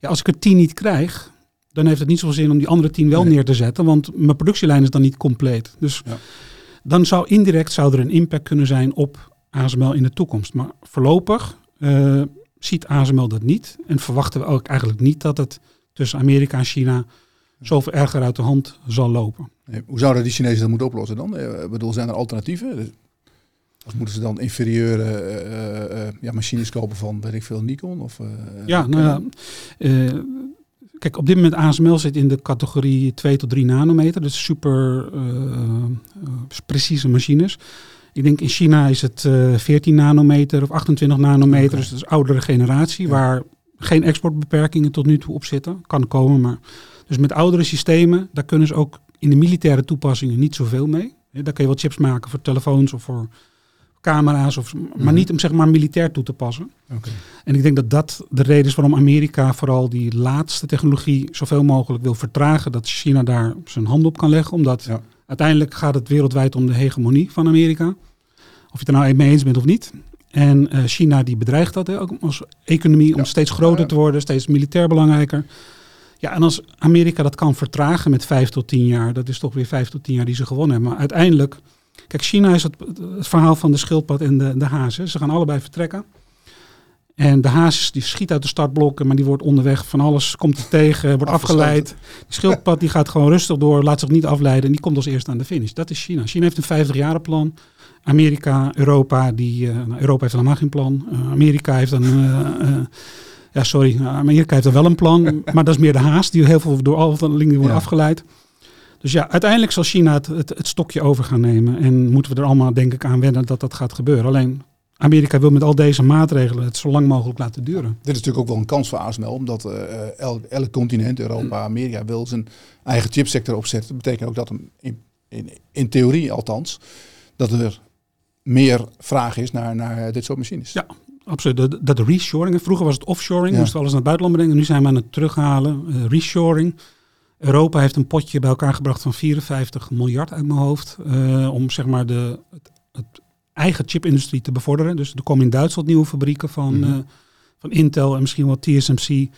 Ja, als ik er tien niet krijg, dan heeft het niet zoveel zin om die andere tien wel nee. neer te zetten. Want mijn productielijn is dan niet compleet. Dus ja. dan zou indirect zou er een impact kunnen zijn op ASML in de toekomst. Maar voorlopig uh, ziet ASML dat niet. En verwachten we ook eigenlijk niet dat het tussen Amerika en China zoveel erger uit de hand zal lopen. Nee, hoe zouden die Chinezen dat moeten oplossen dan? Ik bedoel, zijn er alternatieven? Of moeten ze dan inferieure uh, uh, ja, machines kopen van, weet ik veel, Nikon? Of, ja, nou ja. Kijk, op dit moment ASML zit in de categorie 2 tot 3 nanometer. Dus super precieze machines. Ik denk in China is het 14 nanometer of 28 nanometer. Okay. Dus dat is oudere generatie. Ja. Waar geen exportbeperkingen tot nu toe op zitten. Kan komen, maar... Dus met oudere systemen, daar kunnen ze ook in de militaire toepassingen niet zoveel mee. Daar kun je wel chips maken voor telefoons of voor camera's, of, maar mm -hmm. niet om zeg maar militair toe te passen. Okay. En ik denk dat dat de reden is waarom Amerika vooral die laatste technologie zoveel mogelijk wil vertragen. Dat China daar zijn hand op kan leggen. Omdat ja. uiteindelijk gaat het wereldwijd om de hegemonie van Amerika. Of je het er nou mee eens bent of niet. En uh, China die bedreigt dat hè, ook als economie om steeds groter te worden, steeds militair belangrijker. Ja, en als Amerika dat kan vertragen met vijf tot tien jaar, dat is toch weer vijf tot tien jaar die ze gewonnen hebben. Maar uiteindelijk, kijk, China is het, het verhaal van de schildpad en de, de haas. Hè. Ze gaan allebei vertrekken. En de haas die schiet uit de startblokken, maar die wordt onderweg van alles, komt er tegen, wordt afgeleid. De schildpad die gaat gewoon rustig door, laat zich niet afleiden en die komt als eerste aan de finish. Dat is China. China heeft een 50 jaren plan. Amerika, Europa, die, uh, nou, Europa heeft helemaal geen plan. Uh, Amerika heeft een, uh, ja sorry, Amerika heeft er wel een plan, (laughs) maar dat is meer de haast die heel veel door alle dingen wordt ja. afgeleid. Dus ja, uiteindelijk zal China het, het, het, stokje over gaan nemen en moeten we er allemaal denk ik aan wennen dat dat gaat gebeuren. Alleen Amerika wil met al deze maatregelen het zo lang mogelijk laten duren. Dit is natuurlijk ook wel een kans voor ASML, omdat uh, elk, elk continent, Europa, Amerika, wil zijn eigen chipsector opzetten. Dat betekent ook dat in, in, in theorie althans, dat er meer vraag is naar, naar dit soort machines. Ja, absoluut. Dat de reshoring. Vroeger was het offshoring, ja. moesten we alles naar het buitenland brengen. Nu zijn we aan het terughalen. Uh, reshoring. Europa heeft een potje bij elkaar gebracht van 54 miljard uit mijn hoofd. Uh, om zeg maar de, het, het eigen chipindustrie te bevorderen. Dus er komen in Duitsland nieuwe fabrieken van, mm -hmm. uh, van Intel en misschien wel TSMC.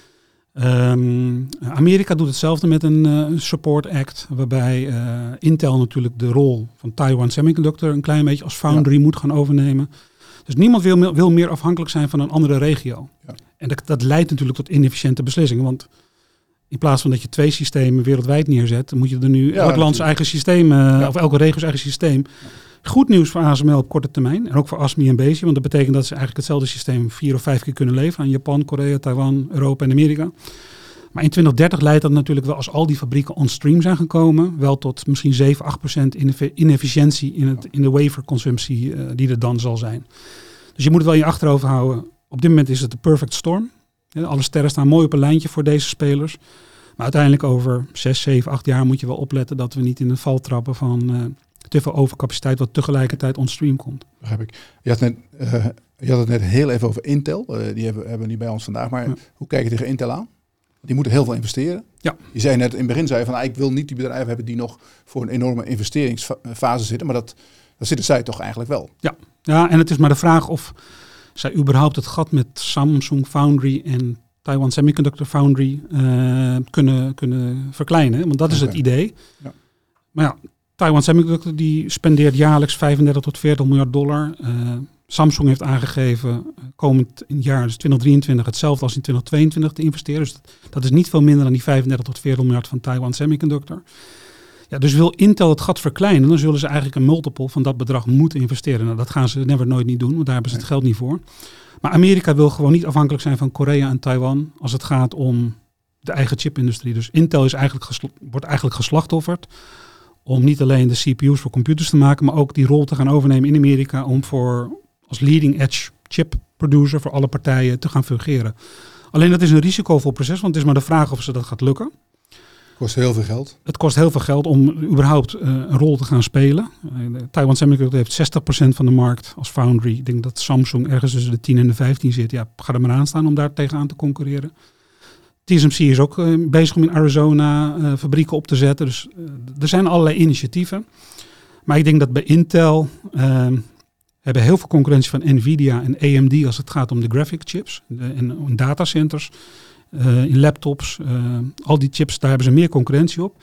Um, Amerika doet hetzelfde met een uh, Support Act, waarbij Intel natuurlijk de rol van Taiwan Semiconductor een klein beetje als foundry ja. moet gaan overnemen. Dus niemand wil, wil, meer afhankelijk zijn van een andere regio. Ja. En dat, dat, leidt natuurlijk tot inefficiënte beslissingen. Want in plaats van dat je twee systemen wereldwijd neerzet, moet je er nu ja, elk land zijn eigen systeem, uh, of elke regio zijn eigen systeem. Goed nieuws voor ASML op korte termijn. En ook voor ASMI en Bezi. Want dat betekent dat ze eigenlijk hetzelfde systeem vier of vijf keer kunnen leveren aan Japan, Korea, Taiwan, Europa en Amerika. Maar in 2030 leidt dat natuurlijk wel, als al die fabrieken on-stream zijn gekomen, wel tot misschien 7, 8 procent inefficiëntie in, het, in de waferconsumptie uh, die er dan zal zijn. Dus je moet het wel in je achterhoofd houden. Op dit moment is het de perfect storm. Alle sterren staan mooi op een lijntje voor deze spelers. Maar uiteindelijk over 6, 7, 8 jaar moet je wel opletten dat we niet in de val trappen van uh, te veel overcapaciteit wat tegelijkertijd on-stream komt. Begrijp ik. Je had, net, uh, je had het net heel even over Intel. Uh, die hebben, hebben we niet bij ons vandaag. Maar ja. hoe kijk je tegen Intel aan? Die moeten heel veel investeren. Ja. Je zei net in het begin, zei van, ah, ik wil niet die bedrijven hebben die nog voor een enorme investeringsfase zitten. Maar dat, dat zitten zij toch eigenlijk wel. Ja. ja, en het is maar de vraag of zij überhaupt het gat met Samsung Foundry en Taiwan Semiconductor Foundry uh, kunnen, kunnen verkleinen. Want dat is okay. het idee. Ja. Maar ja, Taiwan Semiconductor die spendeert jaarlijks 35 tot 40 miljard dollar. Uh, Samsung heeft aangegeven komend jaar, dus 2023, hetzelfde als in 2022 te investeren. Dus dat, dat, is niet veel minder dan die 35 tot 40 miljard van Taiwan Semiconductor. Ja, dus wil Intel het gat verkleinen, dan zullen ze eigenlijk een multiple van dat bedrag moeten investeren. Nou, dat gaan ze never nooit niet doen, want daar hebben ze het geld niet voor. Maar Amerika wil gewoon niet afhankelijk zijn van Korea en Taiwan als het gaat om de eigen chipindustrie. Dus Intel is eigenlijk wordt eigenlijk geslachtofferd om niet alleen de CPU's voor computers te maken, maar ook die rol te gaan overnemen in Amerika om voor als leading edge chip producer voor alle partijen te gaan fungeren. Alleen dat is een risicovol proces, want het is maar de vraag of ze dat gaat lukken. Kost heel veel geld. Het kost heel veel geld om überhaupt uh, een rol te gaan spelen. Uh, Taiwan Semiconductor heeft 60% van de markt als foundry. Ik denk dat Samsung ergens tussen de 10 en de 15 zit. Ja, ga er maar aan staan om daar tegenaan te concurreren. TSMC is ook uh, bezig om in Arizona fabrieken op te zetten. Dus er zijn allerlei initiatieven. Maar ik denk dat bij Intel hebben heel veel concurrentie van Nvidia en AMD als het gaat om de graphic chips de, in, in datacenters, uh, in laptops. Uh, al die chips, daar hebben ze meer concurrentie op.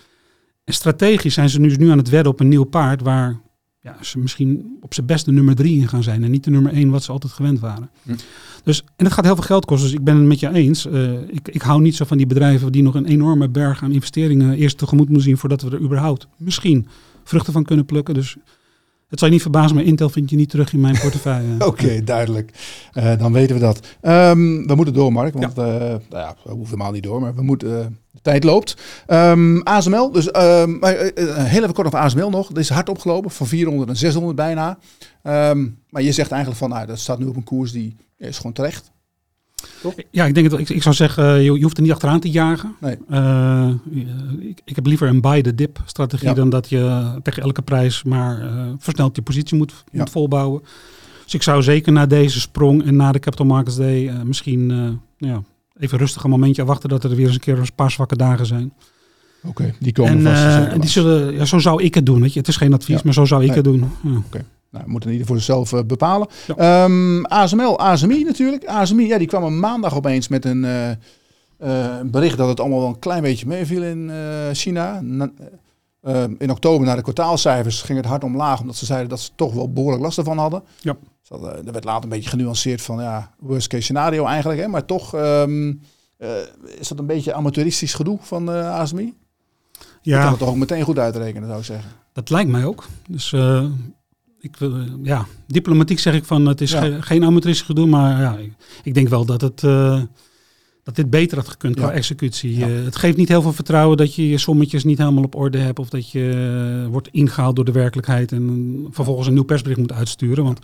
En strategisch zijn ze nu, nu aan het wedden op een nieuw paard waar ja, ze misschien op zijn best de nummer drie in gaan zijn en niet de nummer één wat ze altijd gewend waren. Hm. Dus, en dat gaat heel veel geld kosten, dus ik ben het met je eens. Uh, ik, ik hou niet zo van die bedrijven die nog een enorme berg aan investeringen eerst tegemoet moeten zien voordat we er überhaupt misschien vruchten van kunnen plukken. Dus het zal je niet verbazen, maar Intel vind je niet terug in mijn (laughs) portefeuille. Oké, okay, duidelijk. Uh, dan weten we dat. Um, we moeten door, Mark. Want ja. Uh, nou ja, we hoeven helemaal niet door, maar we moeten, uh, de tijd loopt. Um, ASML, dus um, heel even kort over ASML nog. Het is hard opgelopen, van 400 naar 600 bijna. maar je zegt eigenlijk van, nou, dat staat nu op een koers die is gewoon terecht. Toch? Ja, ik denk dat ik, ik zou zeggen, je, je hoeft er niet achteraan te jagen. Nee. Uh, ik, ik, heb liever een buy the dip strategie ja. dan dat je tegen elke prijs maar uh, versneld je positie moet, ja. moet volbouwen. Dus ik zou zeker na deze sprong en na de Capital Markets Day uh, misschien nou ja, even rustig een momentje wachten dat er weer eens een keer een paar zwakke dagen zijn. Oké, okay, die komen en, vast. en die zullen, ja, zo zou ik het doen. Weet je. Het is geen advies, maar zo zou ik nee. het doen. Oké. Okay. Nou, we moeten in ieder geval zelf uh, bepalen. Ja. Um, ASML, ASMI natuurlijk. ASMI, ja, die kwam een maandag opeens met een uh, uh, bericht dat het allemaal wel een klein beetje meeviel in China. Na, in oktober, na de kwartaalcijfers, ging het hard omlaag, omdat ze zeiden dat ze toch wel behoorlijk last ervan hadden. Ja. Dus dat, er werd later een beetje genuanceerd van, ja, worst case scenario eigenlijk. Hè, maar toch um, is dat een beetje amateuristisch gedoe van ASMI. Ja. Ik kan het toch ook meteen goed uitrekenen, zou ik zeggen. Dat lijkt mij ook. Dus ik wil, ja, diplomatiek zeg ik van het is ja. ge, geen amateuristisch gedoe, maar ja, ik, ik denk wel dat het uh, dat dit beter had gekund ja. qua executie. Ja. Uh, het geeft niet heel veel vertrouwen dat je je sommetjes niet helemaal op orde hebt of dat je uh, wordt ingehaald door de werkelijkheid en vervolgens een nieuw persbericht moet uitsturen. Want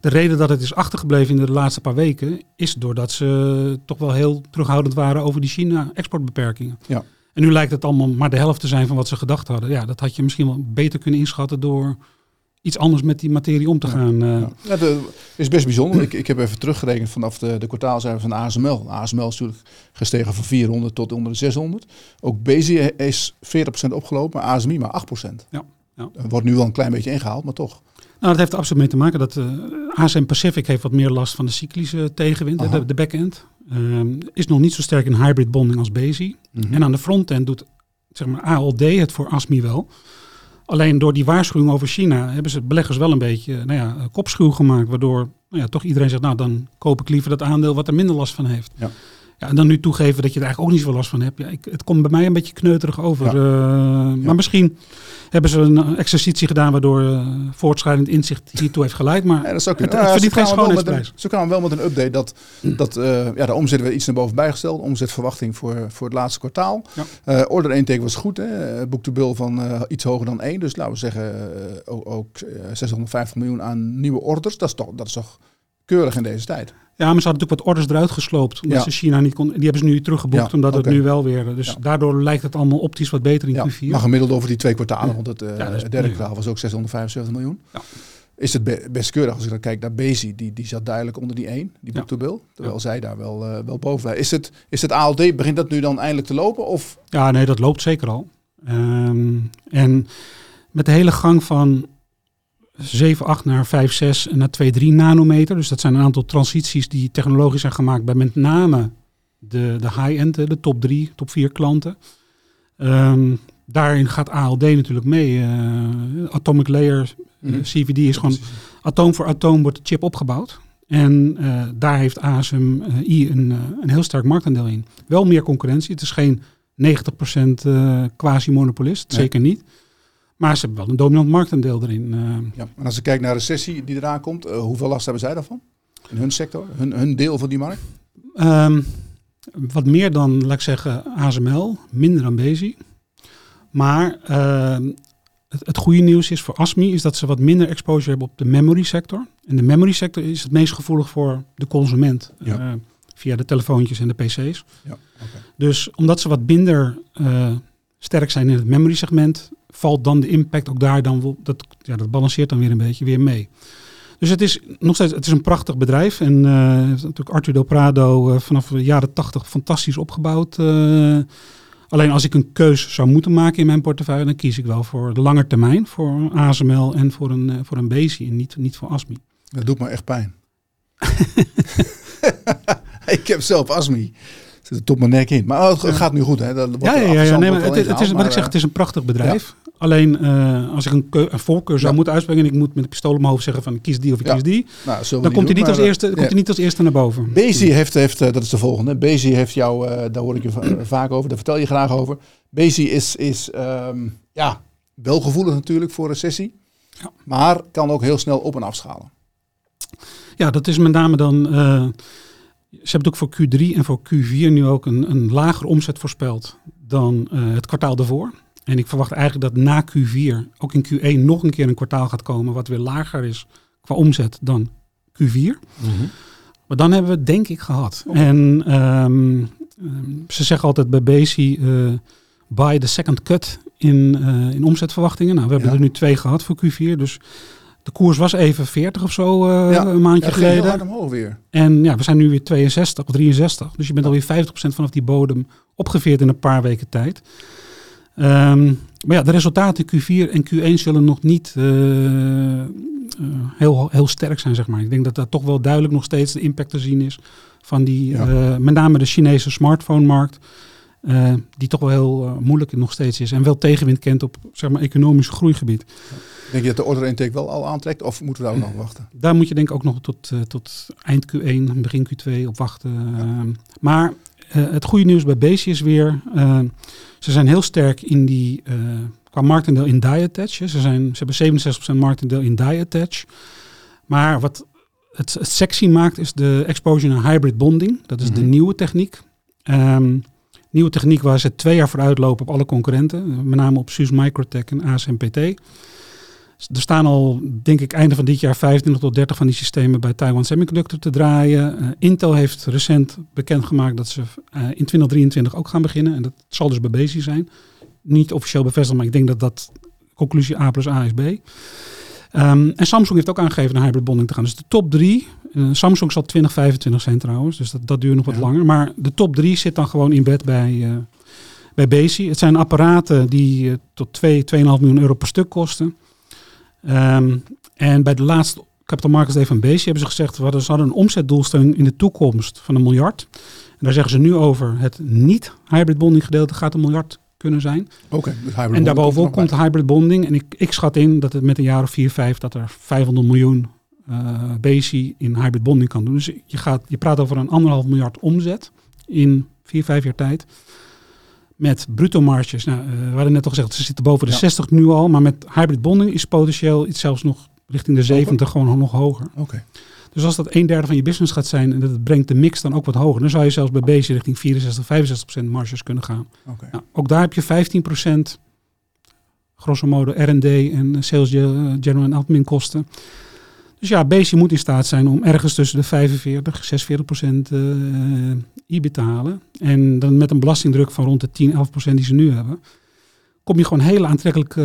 De reden dat het is achtergebleven in de laatste paar weken is doordat ze toch wel heel terughoudend waren over die China-exportbeperkingen. Ja. En nu lijkt het allemaal maar de helft te zijn van wat ze gedacht hadden. Ja, dat had je misschien wel beter kunnen inschatten door iets anders met die materie om te gaan. eh. Ja. Ja, dat is best bijzonder. ik, ik heb even teruggerekend vanaf de, de kwartaalcijfers van ASML. ASML is natuurlijk gestegen van 400 tot onder de 600. Ook Bezi is 40% opgelopen, maar ASMI maar 8%. Ja, ja. Wordt nu wel een klein beetje ingehaald, maar toch. Nou, dat heeft er absoluut mee te maken dat eh ASM Pacific heeft wat meer last van de cyclische tegenwind, Aha. de, de back-end. Ehm, is nog niet zo sterk in hybrid bonding als Bezi. En aan de frontend doet zeg maar, ALD het voor ASMI wel. Alleen door die waarschuwing over China hebben ze beleggers wel een beetje nou ja, kopschuw gemaakt. Waardoor nou ja, toch iedereen zegt, nou dan koop ik liever dat aandeel wat er minder last van heeft. Ja. Ja, en dan nu toegeven dat je er eigenlijk ook niet zoveel last van hebt. Ja, ik, het komt bij mij een beetje kneuterig over. Ja. Eh, Ja. Maar misschien hebben ze een exercitie gedaan waardoor eh, voortschrijdend inzicht hiertoe heeft geleid. Maar Ja, dat zou het, kunnen. het Nou, verdient geen schoonheidsprijs. Ze kwamen wel met een update dat, dat eh, ja, de omzet werd iets naar boven bijgesteld. Omzetverwachting voor, voor het laatste kwartaal. Order intake was goed. Hè? Boek-to-bill van iets hoger dan 1. Dus laten we zeggen ook, ook eh, 650 miljoen aan nieuwe orders. Dat is toch, dat is toch keurig in deze tijd. Ja, maar ze hadden natuurlijk wat orders eruit gesloopt. Omdat Ja. ze China niet kon. Die hebben ze nu teruggeboekt. Ja, omdat het nu wel weer. Dus Ja. daardoor lijkt het allemaal optisch wat beter in Ja, Q4. maar gemiddeld over die twee kwartalen. Want het eh, derde kwartaal was ook 675 miljoen. Ja. Is het be- best keurig als ik dan kijk naar Bezi. Die, die zat duidelijk onder die 1, die Ja. boek-to-bill. Terwijl zij daar wel, eh, wel boven blijven. Is het, is het ALD, begint dat nu dan eindelijk te lopen? Of Ja, nee, dat loopt zeker al. Ehm, en met de hele gang van 7, 8 naar 5, 6 en naar 2, 3 nanometer. Dus dat zijn een aantal transities die technologisch zijn gemaakt bij met name de, de high-end, de top 3, top 4 klanten. Ehm, daarin gaat ALD natuurlijk mee. Eh, atomic layer, eh, Mhm. CVD is gewoon atoom voor atoom wordt de chip opgebouwd. En eh, daar heeft ASMI een, een heel sterk marktaandeel in. Wel meer concurrentie. Het is geen 90% eh quasi-monopolist, Nee. zeker niet. Maar ze hebben wel een dominant marktaandeel erin. eh. Ja, en als ik kijk naar de recessie die eraan komt, eh, hoeveel last hebben zij daarvan? In hun sector, hun, hun deel van die markt? Ehm, wat meer dan, laat ik zeggen, ASML, minder dan Bezi. Maar ehm, het, het goede nieuws is voor ASMI is dat ze wat minder exposure hebben op de memory sector. En de memory sector is het meest gevoelig voor de consument. Ja. eh, via de telefoontjes en de pc's. Ja. Dus omdat ze wat minder sterk zijn in het memory segment, valt dan de impact ook daar dan wel, dat, ja, dat balanceert dan weer een beetje weer mee. Dus het is nog steeds het is een prachtig bedrijf. En heeft natuurlijk Arthur Del Prado eh, vanaf de jaren tachtig fantastisch opgebouwd. eh. alleen als ik een keus zou moeten maken in mijn portefeuille, dan kies ik wel voor de lange termijn, voor ASML en voor een, voor een Bezi en niet, niet voor ASMI. Dat doet me echt pijn. (laughs) ik heb zelf astmi. Zit tot mijn nek in. Maar het, het gaat nu goed, hè? Dat wordt Ja, ja, ja, nee, maar het, het is, wat ik zeg, het is een prachtig bedrijf. Alleen eh, als ik een, een voorkeur zou Ja. moeten uitspreken en ik moet met een pistool op mijn hoofd zeggen van ik kies die of ik kies die, eh, nou, dan komt hij niet als eerste, eh, komt hij niet als eerste naar boven. Bezi heeft, heeft eh, dat is de volgende. Bezi heeft jou, eh, daar hoor ik je va- (clears throat) vaak over, daar vertel je graag over. Bezi is, is ehm, ja, wel gevoelig natuurlijk voor recessie. Ja. Maar kan ook heel snel op- en afschalen. Ja, dat is met name dan. Ze hebben ook voor Q3 en voor Q4 nu ook een, een lagere omzet voorspeld dan eh, het kwartaal daarvoor. En ik verwacht eigenlijk dat na Q4 ook in Q1 nog een keer een kwartaal gaat komen wat weer lager is qua omzet dan Q4. Maar dan hebben we het denk ik gehad. En ehm, ehm, ze zeggen altijd bij Bezi eh buy the second cut in, eh, in omzetverwachtingen. Nou, we hebben er nu twee gehad voor Q4. Dus de koers was even 40 of zo eh, Ja. een maandje Ja, heel geleden. hard omhoog weer. En ja, we zijn nu weer 62 of 63. Dus je bent alweer 50% vanaf die bodem opgeveerd in een paar weken tijd. Ehm, maar ja, de resultaten Q4 en Q1 zullen nog niet eh, eh, heel, heel sterk zijn, zeg maar. Ik denk dat daar toch wel duidelijk nog steeds de impact te zien is van die, Ja. met name de Chinese smartphone-markt. die toch wel heel moeilijk nog steeds is. En wel tegenwind kent op zeg maar, economisch groeigebied. Denk je dat de order intake wel al aantrekt? Of moeten we daar nog wachten? (clears throat) Daar moet je denk ik ook nog tot, eh, tot eind Q1, begin Q2 op wachten. Ehm, maar eh, het goede nieuws bij Bezi is weer, eh, ze zijn heel sterk in die, eh, qua marktaandeel in die attach. hè. Ze, zijn, ze hebben 67% marktaandeel in die attach. Maar wat het, het sexy maakt is de exposure naar hybrid bonding. Dat is de Mhm. nieuwe techniek. Ehm, nieuwe techniek waar ze twee jaar vooruit lopen op alle concurrenten. Met name op SUS Microtech en ASMPT. Er staan al, denk ik, einde van dit jaar 25 tot 30 van die systemen bij Taiwan Semiconductor te draaien. Uh, Intel heeft recent bekendgemaakt dat ze uh, in 2023 ook gaan beginnen. En dat zal dus bij Bezi zijn. Niet officieel bevestigd, maar ik denk dat dat conclusie A plus A is B. Um, en Samsung heeft ook aangegeven naar hybrid bonding te gaan. Dus de top drie, uh, Samsung zal 2025 zijn trouwens, dus dat, dat duurt nog wat ja. langer. Maar de top drie zit dan gewoon in bed bij, uh, bij Bezi. Het zijn apparaten die uh, tot 2, 2,5 miljoen euro per stuk kosten. Um, en bij de laatste Capital Markets Day van hebben ze gezegd, we hadden een omzetdoelstelling in de toekomst van een miljard. En daar zeggen ze nu over, het niet hybrid bonding gedeelte gaat een miljard kunnen zijn. Okay, dus en daarbovenop komt hybrid bonding. En ik, ik schat in dat het met een jaar of 4, 5 dat er 500 miljoen uh, BC in hybrid bonding kan doen. Dus je, gaat, je praat over een anderhalf miljard omzet in 4, 5 jaar tijd. Met bruto marges. Nou, uh, we hadden net al gezegd, ze zitten boven de ja. 60 nu al. Maar met hybrid bonding is potentieel iets zelfs nog richting de 70 gewoon nog hoger. Okay. Dus als dat een derde van je business gaat zijn en dat brengt de mix dan ook wat hoger, dan zou je zelfs bij BC richting 64, 65% marges kunnen gaan. Okay. Nou, ook daar heb je 15% grosso modo R&D en sales general en admin kosten. Dus ja, BC moet in staat zijn om ergens tussen de 45, 46 procent uh, IBIT te halen. En dan met een belastingdruk van rond de 10, 11 procent die ze nu hebben, kom je gewoon hele aantrekkelijke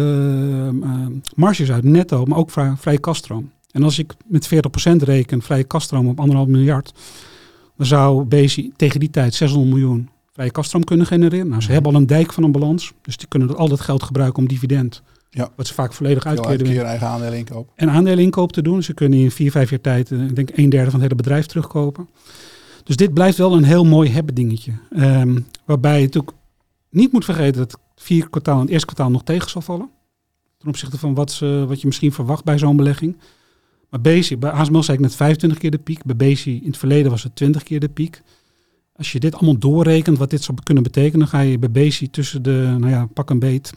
uh, marges uit, netto, maar ook vrij, vrij kaststroom. En als ik met 40% reken, vrije kaststroom op 1,5 miljard, dan zou Bezi tegen die tijd 600 miljoen vrije kaststroom kunnen genereren. Nou, ze ja. hebben al een dijk van een balans, dus die kunnen al dat geld gebruiken om dividend, ja. wat ze vaak volledig uitkeren. keer eigen aandelen inkoop. En aandelen inkoop te doen. Ze kunnen in 4, 5 jaar tijd, ik denk een derde van het hele bedrijf terugkopen. Dus dit blijft wel een heel mooi hebben dingetje. Um, waarbij je natuurlijk niet moet vergeten dat vier kwartaal en het eerste kwartaal nog tegen zal vallen. Ten opzichte van wat, ze, wat je misschien verwacht bij zo'n belegging. Maar Bezi, bij ASML zei ik net 25 keer de piek. Bij Bezi in het verleden was het 20 keer de piek. Als je dit allemaal doorrekent, wat dit zou kunnen betekenen, dan ga je bij Bezi tussen de, nou ja, pak een beet,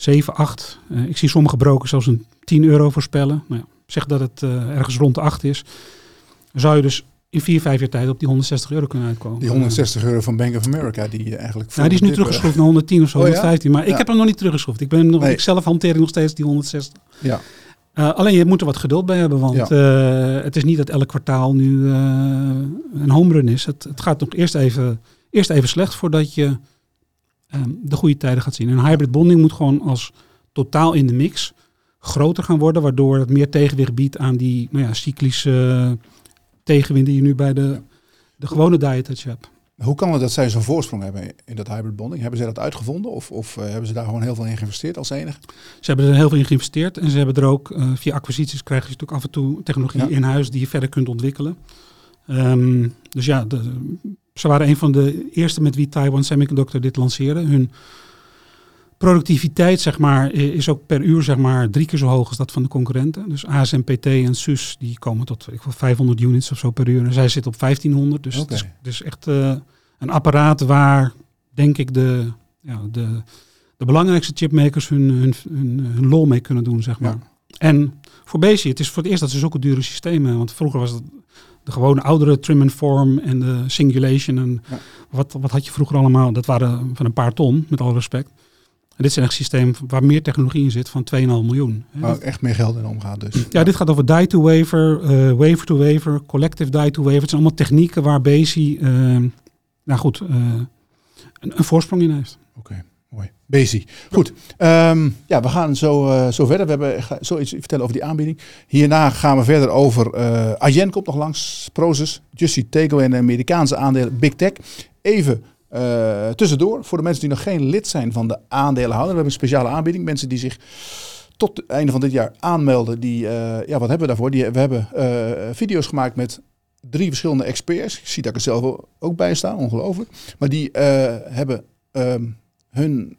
7, 8. Uh, ik zie sommige brokers zelfs een 10 euro voorspellen. Nou ja, zeg dat het uh, ergens rond de 8 is. Zou je dus in 4, 5 jaar tijd op die 160 euro kunnen uitkomen. Die 160 euro van Bank of America, die eigenlijk... Nou, die is nu teruggeschroefd naar 110 of zo, oh, 115. Maar ja? ik heb hem nog niet teruggeschroefd. Ik, ben nog, nee. ik zelf hanteer nog steeds die 160. Ja. Uh, alleen je moet er wat geduld bij hebben, want ja. uh, het is niet dat elk kwartaal nu uh, een home run is. Het, het, gaat nog eerst even, eerst even slecht voordat je um, de goede tijden gaat zien. En hybrid bonding moet gewoon als totaal in de mix groter gaan worden, waardoor het meer tegenwicht biedt aan die nou ja, cyclische tegenwind die je nu bij de, de gewone diet hebt. Hoe kan het dat zij zo'n voorsprong hebben in dat hybrid bonding? Hebben zij dat uitgevonden of, of uh, hebben ze daar gewoon heel veel in geïnvesteerd als enige? Ze hebben er heel veel in geïnvesteerd en ze hebben er ook uh, via acquisities krijg je natuurlijk af en toe technologie ja. in huis die je verder kunt ontwikkelen. Um, dus ja, de, ze waren een van de eerste met wie Taiwan Semiconductor dit lanceerde. Hun productiviteit zeg maar, is ook per uur zeg maar, drie keer zo hoog als dat van de concurrenten. Dus ASMPT en SUS die komen tot ik wil, 500 units of zo per uur. En zij zitten op 1500. Dus okay. het is dus echt uh, een apparaat waar, denk ik, de, ja, de, de belangrijkste chipmakers hun, hun, hun, hun lol mee kunnen doen. Zeg maar. Ja. En voor Bezi, het is voor het eerst dat ze zulke dure systemen. Want vroeger was het de gewone oudere trim and form en de singulation. En ja. wat, wat had je vroeger allemaal? Dat waren van een paar ton, met alle respect. En dit is echt een systeem waar meer technologie in zit van 2,5 miljoen. Waar ook echt meer geld in omgaat dus. Ja, dit gaat over die-to-wafer, uh, wafer-to-wafer, collective die-to-wafer. Het zijn allemaal technieken waar Bezi, uh, nou goed, uh, een, een, voorsprong in heeft. Oké, okay, mooi. Bezi. Goed, um, ja, we gaan zo, uh, zo verder. We hebben zoiets vertellen over die aanbieding. Hierna gaan we verder over, uh, Ayen komt nog langs, Proces, Justy Tego en de Amerikaanse aandelen Big Tech. Even tussendoor, voor de mensen die nog geen lid zijn van de aandeelhouder. We hebben een speciale aanbieding. Mensen die zich tot het einde van dit jaar aanmelden. Die, ja, wat hebben we daarvoor? Die, we hebben video's gemaakt met drie verschillende experts. Ik zie dat ik er zelf ook bij staan, ongelooflijk. Maar die hebben um, hun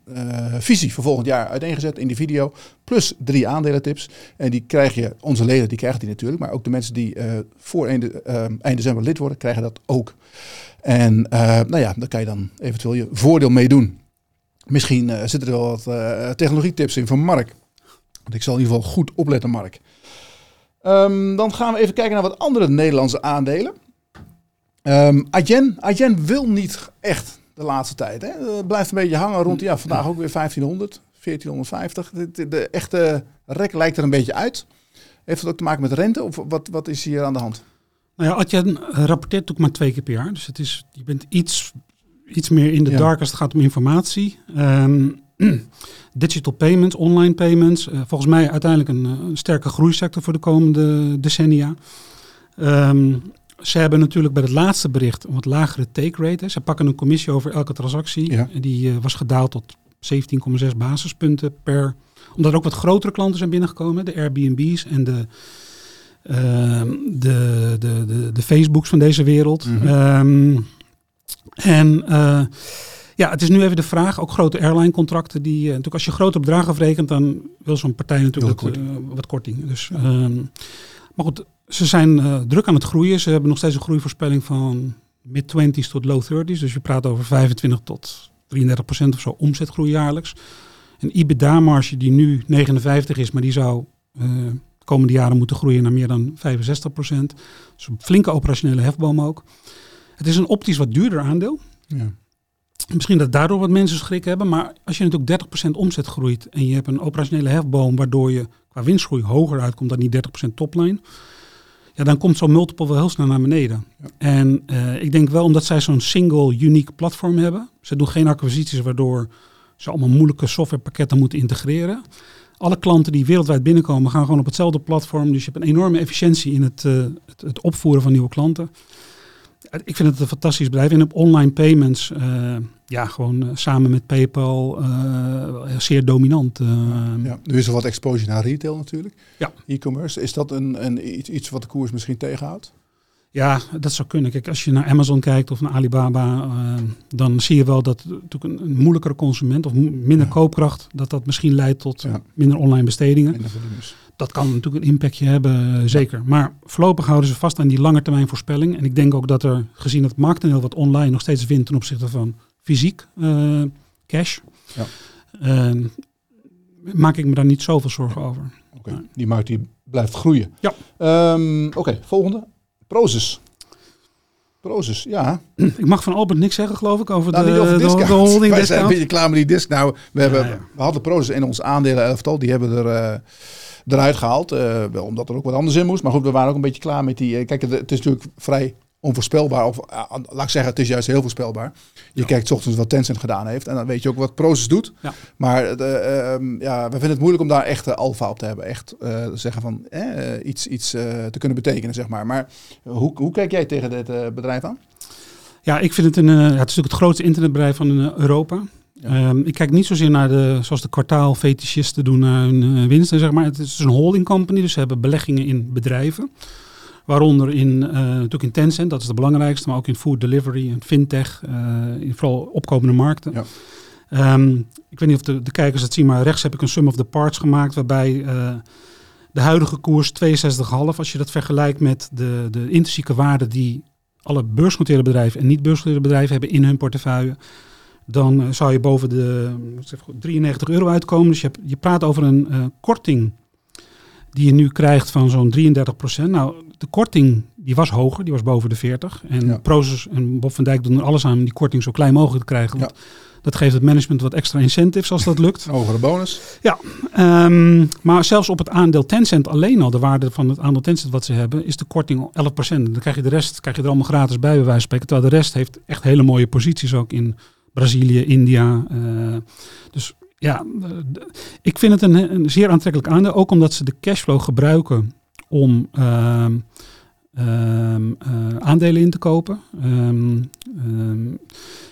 visie voor volgend jaar uiteengezet in die video. Plus drie aandelentips. En die krijg je, onze leden die krijgen die natuurlijk. Maar ook de mensen die voor eind, eind december lid worden, krijgen dat ook. En uh, nou ja, daar kan je dan eventueel je voordeel mee doen. Misschien uh, zitten er wel wat uh, technologietips in van Mark. Want ik zal in ieder geval goed opletten, Mark. Um, dan gaan we even kijken naar wat andere Nederlandse aandelen. Um, Adyen, Adyen wil niet echt de laatste tijd. Hè? Het blijft een beetje hangen rond, ja, vandaag ook weer 1500, 1450. De, de, de echte rek lijkt er een beetje uit. Heeft het ook te maken met rente of wat, wat is hier aan de hand? Nou ja, Adyen rapporteert natuurlijk maar twee keer per jaar. Dus het is, je bent iets, iets meer in de dark als het gaat om informatie. Ehm, (clears throat) digital payments, online payments. Uh, volgens mij uiteindelijk een, een, sterke groeisector voor de komende decennia. Um, ze hebben natuurlijk bij het laatste bericht een wat lagere take rate. Ze pakken een commissie over elke transactie. Ja. En die uh, was gedaald tot 17,6 basispunten per. Omdat er ook wat grotere klanten zijn binnengekomen. De Airbnb's en de, uh, de, de, de, de, Facebooks van deze wereld. Mm -hmm. um, en uh, ja, het is nu even de vraag, ook grote airline contracten, die uh, natuurlijk als je grote bedragen afrekent, dan wil zo'n partij natuurlijk wat, wat korting. Dus, um, maar goed, ze zijn uh, druk aan het groeien. Ze hebben nog steeds een groeivoorspelling van mid-20s tot low 30s. Dus je praat over 25 tot 33 procent of zo omzetgroei jaarlijks. Een EBITDA-marge die nu 59 is, maar die zou uh, de komende jaren moeten groeien naar meer dan 65 procent. Dus een flinke operationele hefboom ook. Het is een optisch wat duurder aandeel. Ja. Misschien dat daardoor wat mensen schrik hebben, maar als je natuurlijk 30% omzet groeit en je hebt een operationele hefboom waardoor je qua winstgroei hoger uitkomt dan die 30% topline, ja, dan komt zo'n multiple wel heel snel naar beneden. Ja. En uh, ik denk wel omdat zij zo'n single, unique platform hebben. Ze doen geen acquisities waardoor ze allemaal moeilijke softwarepakketten moeten integreren. Alle klanten die wereldwijd binnenkomen gaan gewoon op hetzelfde platform. Dus je hebt een enorme efficiëntie in het, uh, het, het opvoeren van nieuwe klanten. Ik vind het een fantastisch bedrijf. En op online payments, uh, ja, gewoon uh, samen met PayPal, uh, zeer dominant. ja, nu is er wat exposure naar retail natuurlijk. Ja. E-commerce, is dat een, een, iets, iets wat de koers misschien tegenhoudt? Ja, dat zou kunnen. Kijk, als je naar Amazon kijkt of naar Alibaba, dan zie je wel dat natuurlijk een, een moeilijkere consument of minder ja. koopkracht, dat dat misschien leidt tot ja. minder online bestedingen. Minder dat kan natuurlijk een impactje hebben, zeker. Maar voorlopig houden ze vast aan die langetermijn voorspelling. En ik denk ook dat er, gezien het marktendeel wat online nog steeds wint ten opzichte van fysiek uh, cash, ja. uh, maak ik me daar niet zoveel zorgen over. Oké, okay. die markt die blijft groeien. Ja. Um, Oké, okay, volgende. Prozus. Prozus, ja. Ik mag van Albert niks zeggen, geloof ik, over nou, de, over de, de, holding (laughs) Wij zijn een beetje klaar met die disc. Nou, we, hebben, ja, ja. we hadden Prozus in ons aandelen elftal. Die hebben er... Uh, eruit gehaald. Uh, wel omdat er ook wat anders in moest. Maar goed, we waren ook een beetje klaar met die. Uh, kijk, het, is natuurlijk vrij onvoorspelbaar. Of uh, laat ik zeggen, het is juist heel voorspelbaar. Je ja. kijkt ochtends wat Tencent gedaan heeft. En dan weet je ook wat Proces doet. Ja. Maar ehm, ja, we vinden het moeilijk om daar echt alfa op te hebben. Echt zeggen van iets, iets te kunnen betekenen, zeg maar. Maar hoe, hoe kijk jij tegen dit bedrijf aan? Ja, ik vind het een. het is natuurlijk het grootste internetbedrijf van Europa. Ja. Um, ik kijk niet zozeer naar de, zoals de kwartaalfetischisten doen, naar hun uh, winsten, zeg maar. Het is een holding company, dus ze hebben beleggingen in bedrijven. Waaronder in, uh, natuurlijk in Tencent, dat is de belangrijkste, maar ook in food delivery en fintech, uh, in vooral opkomende markten. Ja. Um, ik weet niet of de, de, kijkers het zien, maar rechts heb ik een sum of the parts gemaakt, waarbij de huidige koers 62,5, als je dat vergelijkt met de, de intrinsieke waarde die alle beursgenoteerde bedrijven en niet beursgenoteerde bedrijven hebben in hun portefeuille, dan zou je boven de zeg, 93 euro uitkomen. Dus je, hebt, je praat over een korting die je nu krijgt van zo'n 33 procent. Nou, de korting die was hoger, die was boven de 40. En ja. Proces en Bob van Dijk doen er alles aan om die korting zo klein mogelijk te krijgen. Want ja. dat geeft het management wat extra incentives als dat lukt. Een hogere bonus. Ja, um, maar zelfs op het aandeel Tencent alleen al, de waarde van het aandeel Tencent wat ze hebben, is de korting 11 procent. Dan krijg je de rest krijg je er allemaal gratis bij, bij wijze van spreken. Terwijl de rest heeft echt hele mooie posities ook in Brazilië, India. Uh, dus ja, ik vind het een, een, zeer aantrekkelijk aandeel. Ook omdat ze de cashflow gebruiken om uh, uh, aandelen in te kopen. Um,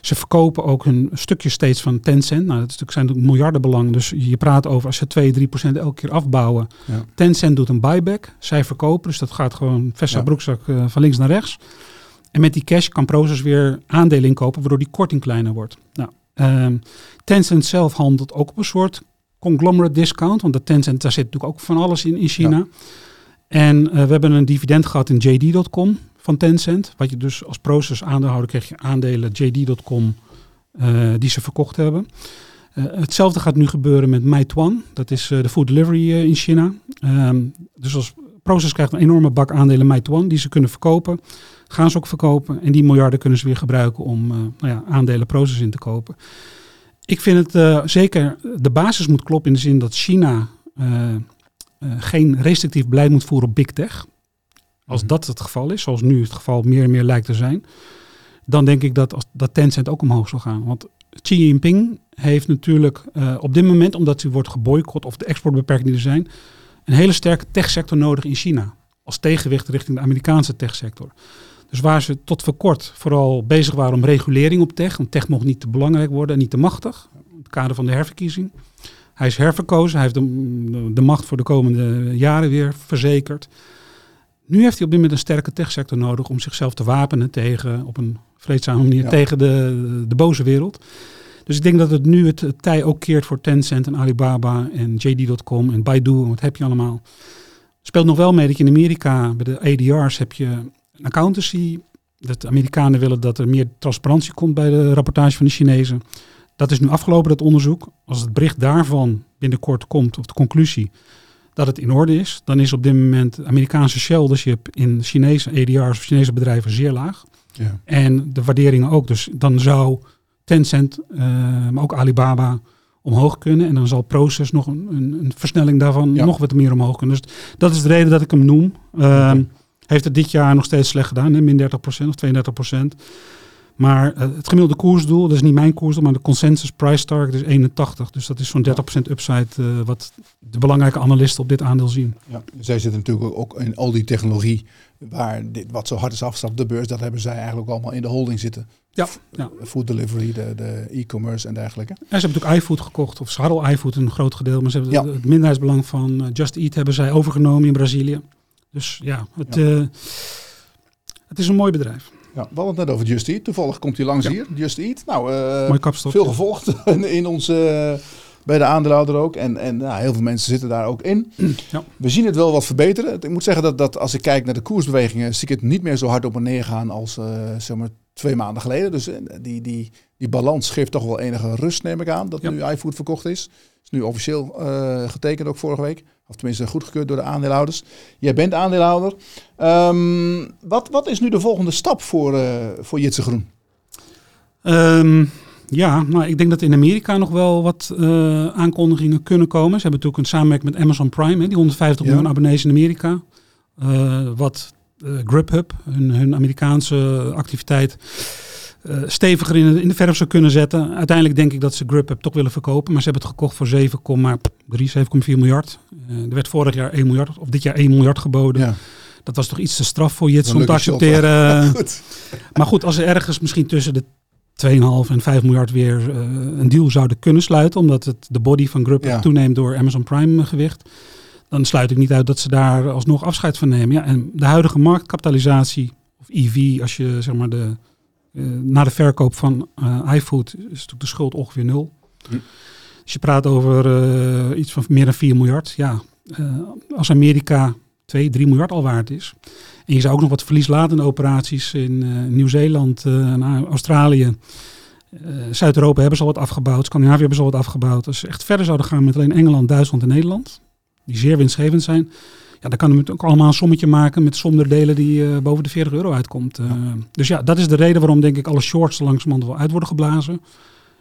ze verkopen ook een stukje steeds van Tencent. Nou, dat zijn natuurlijk miljardenbelang. Dus je praat over als ze 2, 3 procent elke keer afbouwen. Ja. Tencent doet een buyback. Zij verkopen. Dus dat gaat gewoon vessa ja. broekzak uh, van links naar rechts. En met die cash kan Proces weer aandelen inkopen, waardoor die korting kleiner wordt. Nou, um, Tencent zelf handelt ook op een soort conglomerate discount, want de Tencent, daar zit natuurlijk ook van alles in in China. Ja. En uh, we hebben een dividend gehad in JD.com van Tencent. Wat je dus als Proces aandeelhouder kreeg je aandelen JD.com uh, die ze verkocht hebben. Uh, hetzelfde gaat nu gebeuren met Meituan. Dat is de food delivery in China. Um, dus als Proces krijgt een enorme bak aandelen Meituan die ze kunnen verkopen gaan ze ook verkopen. En die miljarden kunnen ze weer gebruiken om nou ja, aandelen Proces in te kopen. Ik vind het zeker, de basis moet kloppen in de zin dat China geen restrictief beleid moet voeren op big tech. Als Mhm. dat het geval is, zoals nu het geval meer en meer lijkt te zijn, dan denk ik dat, als, dat Tencent ook omhoog zal gaan. Want Xi Jinping heeft natuurlijk eh, op dit moment, omdat hij wordt geboycott of de exportbeperkingen die er zijn, een hele sterke techsector nodig in China. Als tegenwicht richting de Amerikaanse techsector. Dus waar ze tot voor kort vooral bezig waren om regulering op tech. Want tech mocht niet te belangrijk worden en niet te machtig. In het kader van de herverkiezing. Hij is herverkozen. Hij heeft de, de macht voor de komende jaren weer verzekerd. Nu heeft hij op dit moment een sterke techsector nodig om zichzelf te wapenen tegen, op een vreedzame manier, Ja. tegen de, de boze wereld. Dus ik denk dat het nu het, het tij ook keert voor Tencent en Alibaba en JD.com en Baidu en wat heb je allemaal. Speelt nog wel mee dat je in Amerika bij de ADR's heb je een accountancy. Dat de Amerikanen willen dat er meer transparantie komt bij de rapportage van de Chinezen. Dat is nu afgelopen, dat onderzoek. Als het bericht daarvan binnenkort komt, of de conclusie, dat het in orde is, dan is op dit moment Amerikaanse sheltership in Chinese ADR's of Chinese bedrijven zeer laag. Ja. En de waarderingen ook. Dus dan zou Tencent, eh, maar ook Alibaba omhoog kunnen. En dan zal Proces nog een, een, versnelling daarvan Ja. nog wat meer omhoog kunnen. Dus dat is de reden dat ik hem noem. Ehm, Heeft het dit jaar nog steeds slecht gedaan, hè? min 30% of 32%. Maar eh, het gemiddelde koersdoel, dat is niet mijn koersdoel, maar de consensus price target is 81. Dus dat is zo'n 30% upside eh, wat de belangrijke analisten op dit aandeel zien. Ja, zij zitten natuurlijk ook in al die technologie waar dit, wat zo hard is afstapt op de beurs, dat hebben zij eigenlijk allemaal in de holding zitten. Ja, ja. Food delivery, de, de e-commerce en dergelijke. En ze hebben natuurlijk iFood gekocht, of ze hadden iFood een groot gedeelte, maar ze hebben Ja. het minderheidsbelang van eh, Just Eat hebben zij overgenomen in Brazilië. Dus ja, het, Ja. het is een mooi bedrijf. Ja, we hadden het net over Just Eat. Toevallig komt hij langs Ja. hier, Just Eat. Nou, eh, kapstok. veel gevolgd (laughs) in, onze, bij de aandeelhouder ook. En, en nou, heel veel mensen zitten daar ook in. (clears throat) Ja. We zien het wel wat verbeteren. Ik moet zeggen dat, dat als ik kijk naar de koersbewegingen, zie ik het niet meer zo hard op en neer gaan als eh, zeg maar twee maanden geleden. Dus eh, die, die, die balans geeft toch wel enige rust, neem ik aan, dat Ja. nu iFood verkocht is. Is nu officieel eh, getekend ook vorige week. Of tenminste goedgekeurd door de aandeelhouders. Jij bent aandeelhouder. Ehm, wat, wat is nu de volgende stap voor, eh voor Jitse Groen? Ehm, ja, nou, ik denk dat in Amerika nog wel wat eh, aankondigingen kunnen komen. Ze hebben natuurlijk een samenwerking met Amazon Prime, hè, die 150 Ja. miljoen abonnees in Amerika. Wat Grubhub, hun, hun Amerikaanse activiteit, eh, steviger in de, in de verf zou kunnen zetten. Uiteindelijk denk ik dat ze Grubhub toch willen verkopen, maar ze hebben het gekocht voor 7,3, 7,4 miljard. Eh, er werd vorig jaar 1 miljard, of dit jaar 1 miljard geboden. Ja, Dat was toch iets te straf voor Jits om te accepteren. (laughs) goed. Maar goed, als ze ergens misschien tussen de 2,5 en 5 miljard weer eh, een deal zouden kunnen sluiten, omdat het de body van Grub Ja. toeneemt door Amazon Prime gewicht, dan sluit ik niet uit dat ze daar alsnog afscheid van nemen. Ja, en de huidige marktkapitalisatie, of EV, als je zeg maar de, na de verkoop van eh iFood, is natuurlijk de schuld ongeveer nul. Hm. Dus je praat over eh, iets van meer dan 4 miljard. Ja, eh, als Amerika 2, 3 miljard al waard is. En je zou ook nog wat verlieslatende operaties in eh, Nieuw-Zeeland eh, Australië. eh, Zuid-Europa hebben ze al wat afgebouwd. Scandinavië hebben ze al wat afgebouwd. Als ze echt verder zouden gaan met alleen Engeland, Duitsland en Nederland. Die zeer winstgevend zijn. Ja, dan kan het ook allemaal een sommetje maken met som der delen die eh, boven de 40 euro uitkomt. Eh, Dus ja, dat is de reden waarom denk ik alle shorts er langzamerhand wel uit worden geblazen.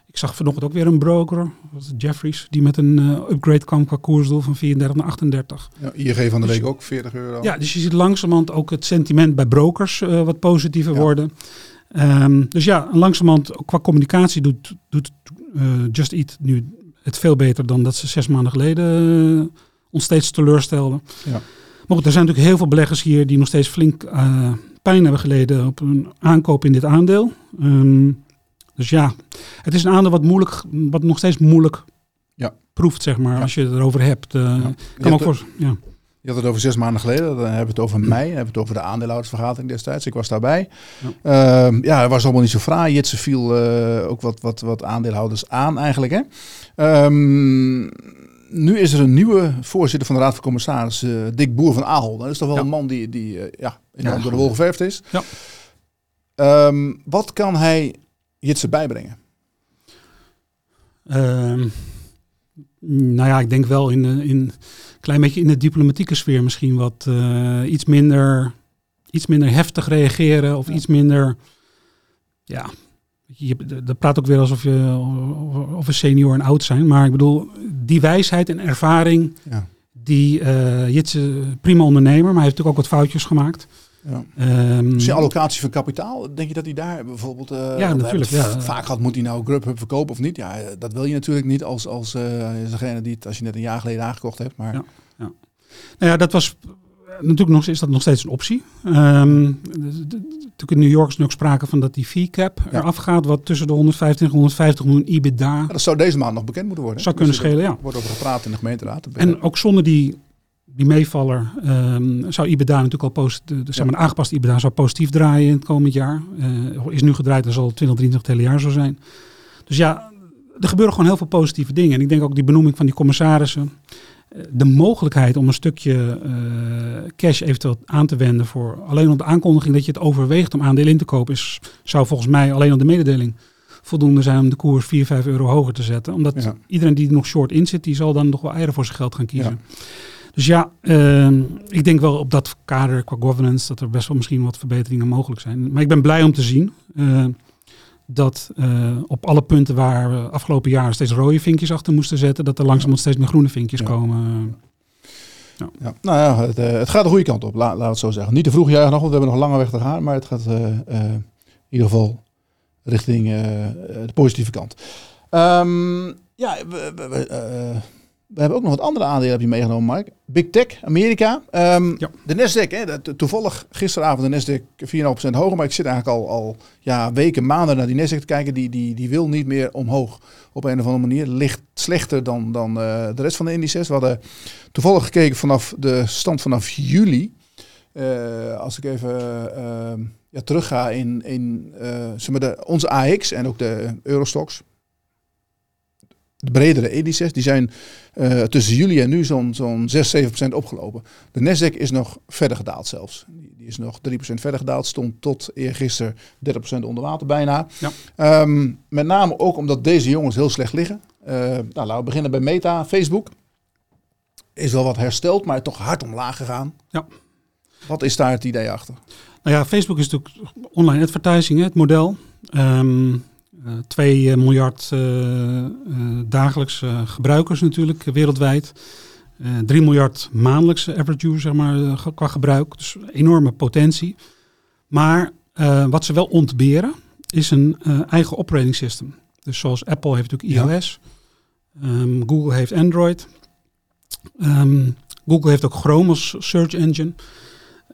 Ik zag vanochtend ook weer een broker, Jeffries, die met een eh, upgrade kwam qua koersdoel van 34 naar 38. Ja, ING van de week ook 40 euro. Ja, dus je ziet langzamerhand ook het sentiment bij brokers wat positiever Ja. worden. Ehm, dus ja, langzamerhand qua communicatie doet, doet Just Eat nu het veel beter dan dat ze zes maanden geleden ons steeds teleurstelden. Ja. Maar goed, er zijn natuurlijk heel veel beleggers hier die nog steeds flink eh, pijn hebben geleden op een aankoop in dit aandeel. Ehm, dus ja, het is een aandeel wat, moeilijk, wat nog steeds moeilijk Ja. proeft, zeg maar, Ja. als je het erover hebt. Eh, Ja. kan Je ook voor, ja. Je had het over zes maanden geleden, dan hebben we het over mei, dan hebben we het over de aandeelhoudersvergadering destijds. Ik was daarbij. Ja, ja het was allemaal niet zo fraai. Jitse viel eh, ook wat, wat, wat aandeelhouders aan eigenlijk. Hè? Ehm, nu is er een nieuwe voorzitter van de Raad van Commissarissen, Dick Boer van Ahol. Dat is toch wel Ja. een man die, die eh, ja, enorm door de wol geverfd is. Ja. Ehm, wat kan hij Jitse bijbrengen? Ehm, nou ja, ik denk wel in een in, klein beetje in de diplomatieke sfeer misschien wat eh, iets, minder, iets minder heftig reageren of Ja. iets minder. Ja, je, dat praat ook weer alsof je of een senior en oud zijn. Maar ik bedoel, die wijsheid en ervaring, Ja. Die uh, Jitse, prima ondernemer, maar hij heeft natuurlijk ook wat foutjes gemaakt. Ja. Um, dus allocatie van kapitaal, denk je dat hij daar bijvoorbeeld... Uh, ja, natuurlijk. Ja. Vaak had, moet hij nou Grubhub verkopen of niet? Ja, dat wil je natuurlijk niet als, als uh, degene die het, als je net een jaar geleden aangekocht hebt. Maar... Ja, ja. Nou ja, dat was natuurlijk nog, is dat nog steeds een optie. Um, natuurlijk in New York is nu ook sprake van dat die fee cap ja. eraf gaat, wat tussen de 150 en 150 miljoen EBITDA. Ja, dat zou deze maand nog bekend moeten worden. Zou kunnen schelen, ja. wordt over gepraat in de gemeenteraad. En ook zonder die, die meevaller um, zou EBITDA natuurlijk al positief, de, zeg maar, een aangepaste EBITDA zou positief draaien in het komend jaar. Uh, is nu gedraaid en zal 2023 het hele jaar zo zijn. Dus ja, er gebeuren gewoon heel veel positieve dingen. En ik denk ook die benoeming van die commissarissen de mogelijkheid om een stukje uh, cash eventueel aan te wenden voor alleen op de aankondiging dat je het overweegt om aandelen in te kopen, is, zou volgens mij alleen op de mededeling voldoende zijn om de koers 4, 5 euro hoger te zetten. Omdat iedereen die er nog short in zit, die zal dan nog wel eieren voor zijn geld gaan kiezen. Dus ja, uh, ik denk wel op dat kader qua governance dat er best wel misschien wat verbeteringen mogelijk zijn. Maar ik ben blij om te zien. Uh, dat uh, op alle punten waar we afgelopen jaar steeds rode vinkjes achter moesten zetten, dat er langzamerhand steeds meer groene vinkjes ja. komen. Ja. ja. Nou ja, het, uh, het, gaat de goede kant op, laat, laat het zo zeggen. Niet te vroeg jaar nog, want we hebben nog een lange weg te gaan, maar het gaat uh, in ieder geval richting de positieve kant. Um, ja, we, we, we hebben ook nog wat andere aandelen heb je meegenomen, Mark. Big Tech, Amerika. Um, ja. De Nasdaq, hè, toevallig gisteravond de Nasdaq 4,5% hoger. Maar ik zit eigenlijk al, al ja, weken, maanden naar die Nasdaq te kijken. Die, die, die wil niet meer omhoog op een of andere manier. Ligt slechter dan, dan uh, de rest van de indices. We hadden toevallig gekeken vanaf de stand vanaf juli. Uh, als ik even uh, ja, terugga in, in zeg maar de, onze AX en ook de Eurostox de bredere indices, die zijn uh, tussen juli en nu zo'n zo'n 6, 7% opgelopen. De Nasdaq is nog verder gedaald zelfs. Die, is nog 3% verder gedaald, stond tot eergisteren 30% onder water bijna. Ja. Um, met name ook omdat deze jongens heel slecht liggen. Uh, nou, laten we beginnen bij Meta, Facebook. Is wel wat hersteld, maar toch hard omlaag gegaan. Ja. Wat is daar het idee achter? Nou ja, Facebook is natuurlijk online advertising, hè, het model. Um, 2 eh, miljard uh, uh, dagelijks gebruikers natuurlijk wereldwijd. 3 miljard maandelijkse average user zeg maar, qua gebruik. Dus enorme potentie. Maar wat ze wel ontberen is een eigen operating system. Dus zoals Apple heeft natuurlijk iOS. Ja. Um, Google heeft Android. Um, Google heeft ook Chrome als search engine.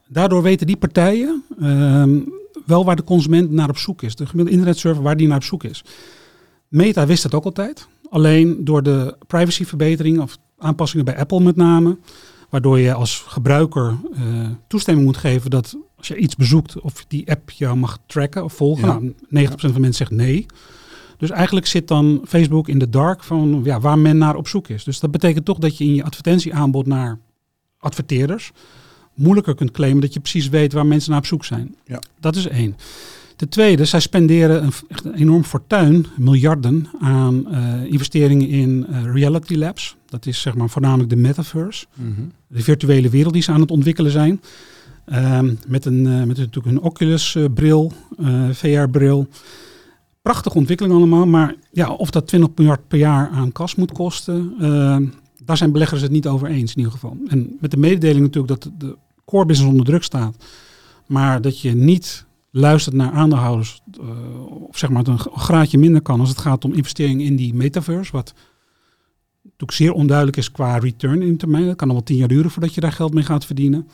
Daardoor weten die partijen um, wel waar de consument naar op zoek is. De gemiddelde internetserver waar die naar op zoek is. Meta wist dat ook altijd. Alleen door de privacyverbetering of aanpassingen bij Apple met name. Waardoor je als gebruiker uh, toestemming moet geven dat als je iets bezoekt of die app jou mag tracken of volgen. Ja. Nou, 90% van mensen zegt nee. Dus eigenlijk zit dan Facebook in de dark van ja, waar men naar op zoek is. Dus dat betekent toch dat je in je advertentieaanbod naar adverteerders moeilijker kunt claimen dat je precies weet waar mensen naar op zoek zijn. Ja. Dat is één. Ten tweede, zij spenderen een, echt een enorm fortuin, miljarden, aan uh, investeringen in uh, reality labs. Dat is zeg maar voornamelijk de metaverse. Mm -hmm. De virtuele wereld die ze aan het ontwikkelen zijn. Um, met, een, uh, met natuurlijk een Oculus-bril, VR-bril. Prachtige ontwikkeling allemaal, maar ja, of dat 20 miljard per jaar aan kas moet kosten, daar zijn beleggers het niet over eens in ieder geval. En met de mededeling natuurlijk dat de core business onder druk staat, maar dat je niet luistert naar aandeelhouders, uh, of zeg maar een graadje minder kan als het gaat om investeringen in die metaverse, wat natuurlijk zeer onduidelijk is qua return in termijn. Dat kan al wel tien jaar duren voordat je daar geld mee gaat verdienen.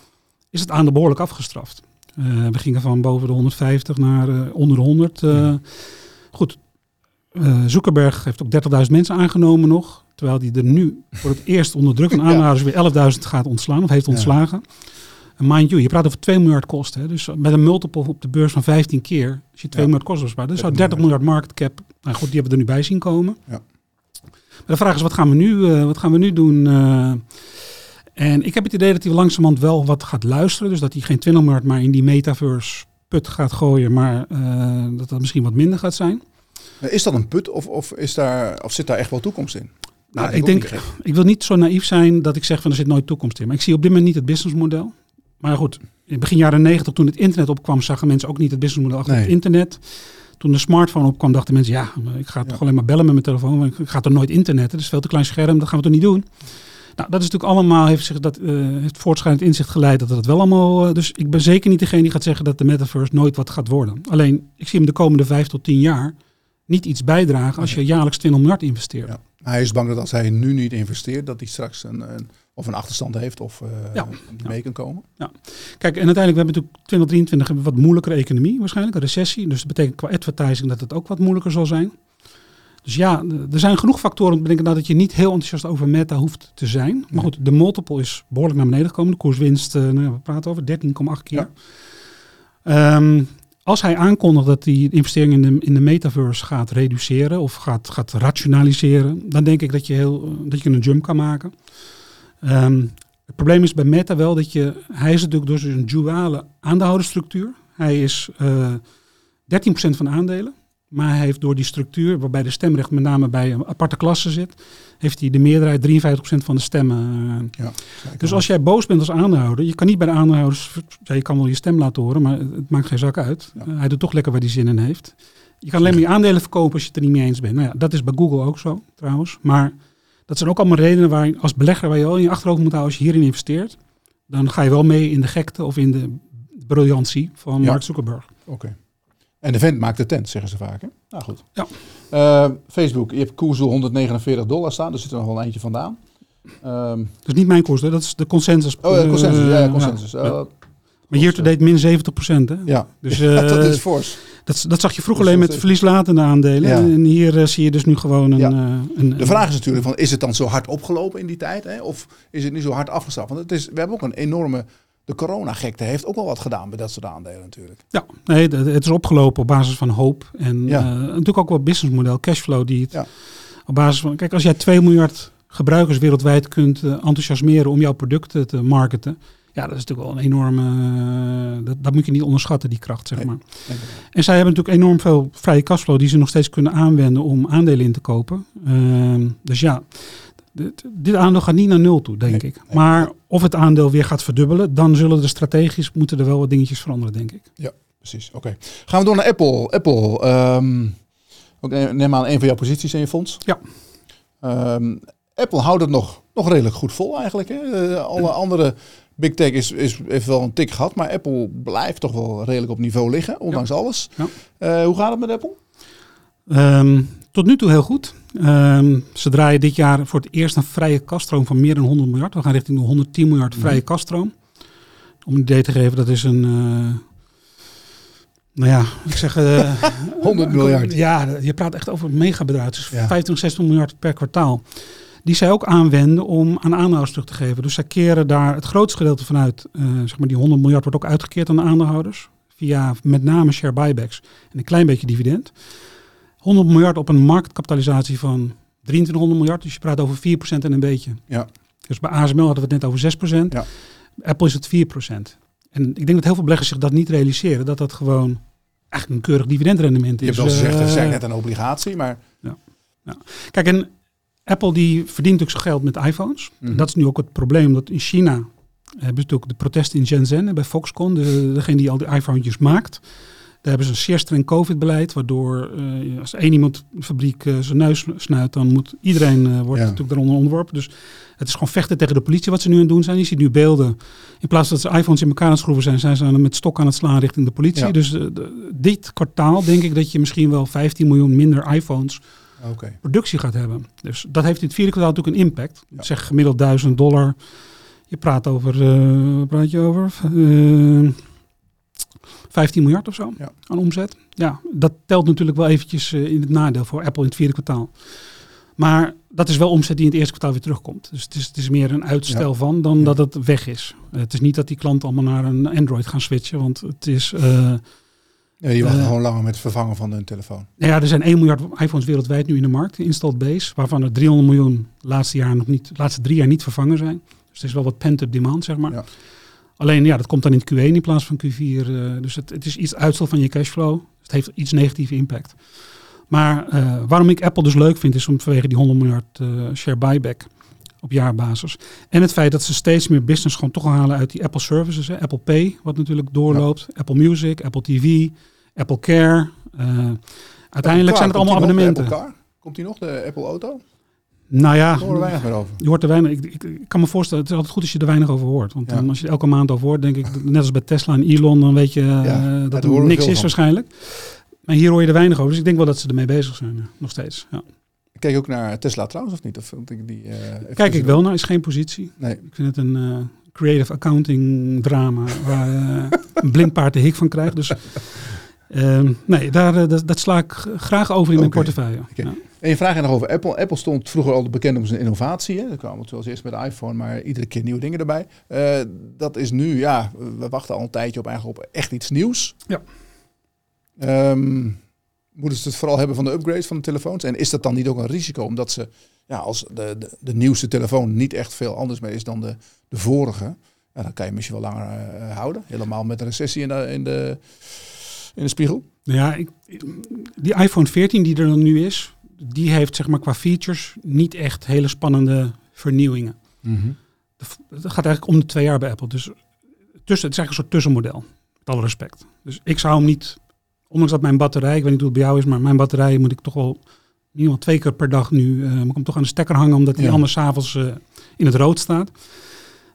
Is het aandeel behoorlijk afgestraft. Uh, we gingen van boven de 150 naar uh, onder de 100. Ja. Goed, Zuckerberg heeft ook 30.000 mensen aangenomen nog. Terwijl hij er nu voor het (laughs) eerst onder druk van aanhouders weer 11.000 gaat ontslaan of heeft ontslagen. En mind you, je praat over 2 miljard kosten. Hè? Dus met een multiple op de beurs van 15 keer, als je 2 miljard kosten bespaart, dan zou 30 miljard market cap, nou goed, die hebben we er nu bij zien komen. Ja. Maar de vraag is, wat gaan we nu, uh, wat gaan we nu doen? Uh, en ik heb het idee dat hij langzamerhand wel wat gaat luisteren. Dus dat hij geen 20 miljard maar in die metaverse put gaat gooien, maar uh, dat dat misschien wat minder gaat zijn. Is dat een put of, of, is daar, of zit daar echt wel toekomst in? Nou, ik denk, ik wil niet zo naïef zijn dat ik zeg van er zit nooit toekomst in. Maar ik zie op dit moment niet het businessmodel. Maar goed, in begin jaren negentig toen het internet opkwam, zagen mensen ook niet het businessmodel achter het internet. Toen de smartphone opkwam, dachten mensen, ja, ik ga toch alleen maar bellen met mijn telefoon. Ik ga er nooit internetten, dat is veel te klein scherm, dat gaan we toch niet doen. Nou, dat is natuurlijk allemaal, heeft, zich dat, uh, heeft voortschrijdend inzicht geleid dat het wel allemaal... Uh, dus ik ben zeker niet degene die gaat zeggen dat de metaverse nooit wat gaat worden. Alleen, ik zie hem de komende vijf tot tien jaar niet iets bijdragen als je jaarlijks 20 miljard investeert. Ja. Hij is bang dat als hij nu niet investeert, dat hij straks een, een of een achterstand heeft of uh, ja. mee kan komen. Ja. Kijk, en uiteindelijk hebben we natuurlijk 2023 een wat moeilijkere economie waarschijnlijk, een recessie. Dus dat betekent qua advertising dat het ook wat moeilijker zal zijn. Dus ja, er zijn genoeg factoren om te bedenken dat je niet heel enthousiast over meta hoeft te zijn. Maar goed, de multiple is behoorlijk naar beneden gekomen. De koerswinst, uh, nou, we praten over 13,8 keer. Ja. Um, als hij aankondigt dat hij investering in de, in de metaverse gaat reduceren of gaat, gaat rationaliseren, dan denk ik dat je, heel, dat je een jump kan maken. Um, het probleem is bij Meta wel dat je, hij is natuurlijk door zijn duale aandeelhoudersstructuur. Hij is uh, eh, 13% van de aandelen. Maar hij heeft door die structuur, waarbij de stemrecht met name bij een aparte klasse zit, heeft hij de meerderheid 53% van de stemmen. Eh. Ja, dus als jij boos bent als aandeelhouder, je kan niet bij de aandeelhouders, ja, je kan wel je stem laten horen, maar het maakt geen zak uit. Uh, hij doet toch lekker waar hij zin in heeft. Je kan alleen maar je aandelen verkopen als je het er niet mee eens bent. Nou ja, dat is bij Google ook zo trouwens. Maar dat zijn ook allemaal redenen waar je als belegger waar je wel in je achterhoofd moet houden als je hierin investeert. Dan ga je wel mee in de gekte of in de briljantie van Mark Zuckerberg. Oké. En de vent maakt de tent, zeggen ze vaak. Hè? Nou goed. Ja. Uh, Facebook, je hebt koers 149 dollar staan, dus zit er nog wel een eentje vandaan. Um, dat is niet mijn koers, hè? dat is de consensus. Oh ja, consensus. Uh, ja, consensus. Ja. Uh, maar hier te deed min 70 procent. Ja, dus, (laughs) ja, dat is fors. Dat, dat zag je vroeger dus alleen met verlieslatende aandelen. Ja. En hier zie je dus nu gewoon een, ja. een, De vraag is natuurlijk, van, is het dan zo hard opgelopen in die tijd? Hè? Of is het nu zo hard afgestapt? Want het is, we hebben ook een enorme de coronagekte heeft ook wel wat gedaan bij dat soort aandelen natuurlijk. Ja, nee, het is opgelopen op basis van hoop. En ja. uh, natuurlijk ook wel businessmodel, cashflow die het ja. op basis van... Kijk, als jij 2 miljard gebruikers wereldwijd kunt enthousiasmeren om jouw producten te marketen... Ja, dat is natuurlijk wel een enorme... Uh, dat, dat, moet je niet onderschatten, die kracht, zeg maar. Nee, En zij hebben natuurlijk enorm veel vrije cashflow die ze nog steeds kunnen aanwenden om aandelen in te kopen. Ehm, dus ja, dit aandeel gaat niet naar nul toe, denk ik. Maar of het aandeel weer gaat verdubbelen, dan zullen er strategisch moeten er wel wat dingetjes veranderen, denk ik. Ja, precies. Oké. Gaan we door naar Apple. Apple, um, neem aan een van jouw posities in je fonds. Ja. Um, Apple houdt het nog, nog redelijk goed vol eigenlijk. Hè? Uh, alle andere Big Tech is, is, heeft wel een tik gehad, maar Apple blijft toch wel redelijk op niveau liggen, ondanks alles. Ja. Uh, hoe gaat het met Apple? Um, tot nu toe heel goed. Um, ze draaien dit jaar voor het eerst een vrije kaststroom van meer dan 100 miljard. We gaan richting de 110 miljard vrije mhm. kaststroom. Om een idee te geven, dat is een... Uh, nou ja, ik zeg... (laughs) Uh, 100 miljard. Ja, je praat echt over een megabedrijf. Dus ja. 25, 60 miljard per kwartaal. Die zij ook aanwenden om aan aandeelhouders terug te geven. Dus zij keren daar het grootste gedeelte vanuit. Uh, zeg maar die 100 miljard wordt ook uitgekeerd aan de aandeelhouders. Via met name share buybacks en een klein beetje dividend. 100 miljard op een marktkapitalisatie van 2300 miljard. Dus je praat over 4% en een beetje. Ja. Dus bij ASML hadden we het net over 6%. Ja. Apple is het 4%. En ik denk dat heel veel beleggers zich dat niet realiseren. Dat dat gewoon echt een keurig dividendrendement is. Je hebt wel gezegd, het is net een obligatie, maar... Ja. ja. Kijk, en Apple die verdient ook zijn geld met iPhones. Mm Dat is nu ook het probleem, dat in China hebben ze natuurlijk de protesten in Shenzhen bij Foxconn, de, degene die al die iPhones maakt. Daar hebben ze een zeer streng COVID-beleid, waardoor uh, als één iemand de fabriek uh, zijn neus snuit, dan moet iedereen uh, wordt natuurlijk daaronder onderworpen. Dus het is gewoon vechten tegen de politie wat ze nu aan het doen zijn. Je ziet nu beelden. In plaats dat ze iPhones in elkaar aan het schroeven zijn, zijn ze met stok aan het slaan richting de politie. Dus de, dit kwartaal denk ik dat je misschien wel 15 miljoen minder iPhones okay. productie gaat hebben. Dus dat heeft in het vierde kwartaal natuurlijk een impact. Ja. Zeg gemiddeld 1000 dollar. Je praat over, praat je over? 15 miljard of zo ja. aan omzet. Ja, dat telt natuurlijk wel eventjes uh, in het nadeel voor Apple in het vierde kwartaal. Maar dat is wel omzet die in het eerste kwartaal weer terugkomt. Dus het is, het is meer een uitstel van dan dat het weg is. Uh, het is niet dat die klanten allemaal naar een Android gaan switchen, want het is... Uh, ja, die wachten gewoon langer met het vervangen van hun telefoon. Nou ja, er zijn 1 miljard iPhones wereldwijd nu in de markt, installed base, waarvan er 300 miljoen laatste, jaar nog niet, laatste drie jaar niet vervangen zijn. Dus het is wel wat pent-up demand, zeg maar. Ja. Alleen ja, dat komt dan in Q1 in plaats van Q4. Uh, eh, dus het, het, is iets uitstel van je cashflow. Het heeft iets negatieve impact. Maar uh, waarom ik Apple dus leuk vind, is om vanwege die 100 miljard share buyback op jaarbasis. En het feit dat ze steeds meer business gewoon toch halen uit die Apple services. Hè. Apple Pay, wat natuurlijk doorloopt. Apple Music, Apple TV, Apple Care. uiteindelijk zijn het allemaal abonnementen. Apple Car? Komt die nog, de Apple Auto? Nou ja, horen we weinig meer over. je hoort er weinig. Ik, ik, ik kan me voorstellen, het is altijd goed als je er weinig over hoort. Want Ja. als je er elke maand over hoort, denk ik, net als bij Tesla en Elon, dan weet je eh, dat er niks is van. waarschijnlijk. Maar hier hoor je er weinig over. Dus ik denk wel dat ze ermee bezig zijn, nog steeds. Ja. Kijk ook naar Tesla trouwens, of niet? Of vond ik die, eh, Kijk ik wel naar, is geen positie. Nee. Ik vind het een eh, creative accounting drama waar eh, een blind paard de hik van krijgt. Dus ehm, nee, daar, dat, dat sla ik graag over in mijn portefeuille. Ja. En je vraagt je nog over Apple. Apple stond vroeger al bekend om zijn innovatie. Hè? Dat kwam het zoals eerst met de iPhone, maar iedere keer nieuwe dingen erbij. Dat is nu, ja, we wachten al een tijdje op eigenlijk op echt iets nieuws. Ja. Ehm, moeten ze het vooral hebben van de upgrades van de telefoons? En is dat dan niet ook een risico? Omdat ze, ja, als de, de, de nieuwste telefoon niet echt veel anders meer is dan de, de vorige, ja, dan kan je misschien wel langer eh, houden. Helemaal met een recessie in de, in de, in de spiegel. Ja, ik, die iPhone 14 die er dan nu is, die heeft zeg maar qua features niet echt hele spannende vernieuwingen. Het gaat eigenlijk om de twee jaar bij Apple. Dus tussen, het is eigenlijk een soort tussenmodel. Met alle respect. Dus ik zou hem niet, ondanks dat mijn batterij, ik weet niet hoe het bij jou is, maar mijn batterij moet ik toch wel geval twee keer per dag nu, eh, moet ik hem toch aan de stekker hangen, omdat hij Ja. anders s'avonds eh in het rood staat.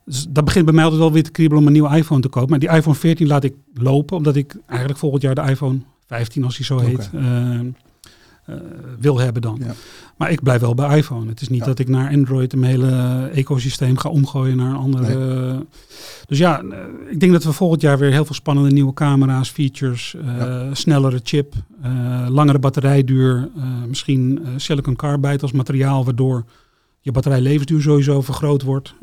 Dus dat begint bij mij altijd wel weer te kriebelen om een nieuwe iPhone te kopen. Maar die iPhone 14 laat ik lopen, omdat ik eigenlijk volgend jaar de iPhone 15, als hij zo heet, eh, wil hebben dan. Ja. Maar ik blijf wel bij iPhone. Het is niet Ja. dat ik naar Android een hele ecosysteem ga omgooien naar een andere. Dus ja, eh, ik denk dat we volgend jaar weer heel veel spannende nieuwe camera's, features, eh, Ja. snellere chip, langere batterijduur, misschien silicon carbide als materiaal, waardoor je batterijlevensduur sowieso vergroot wordt.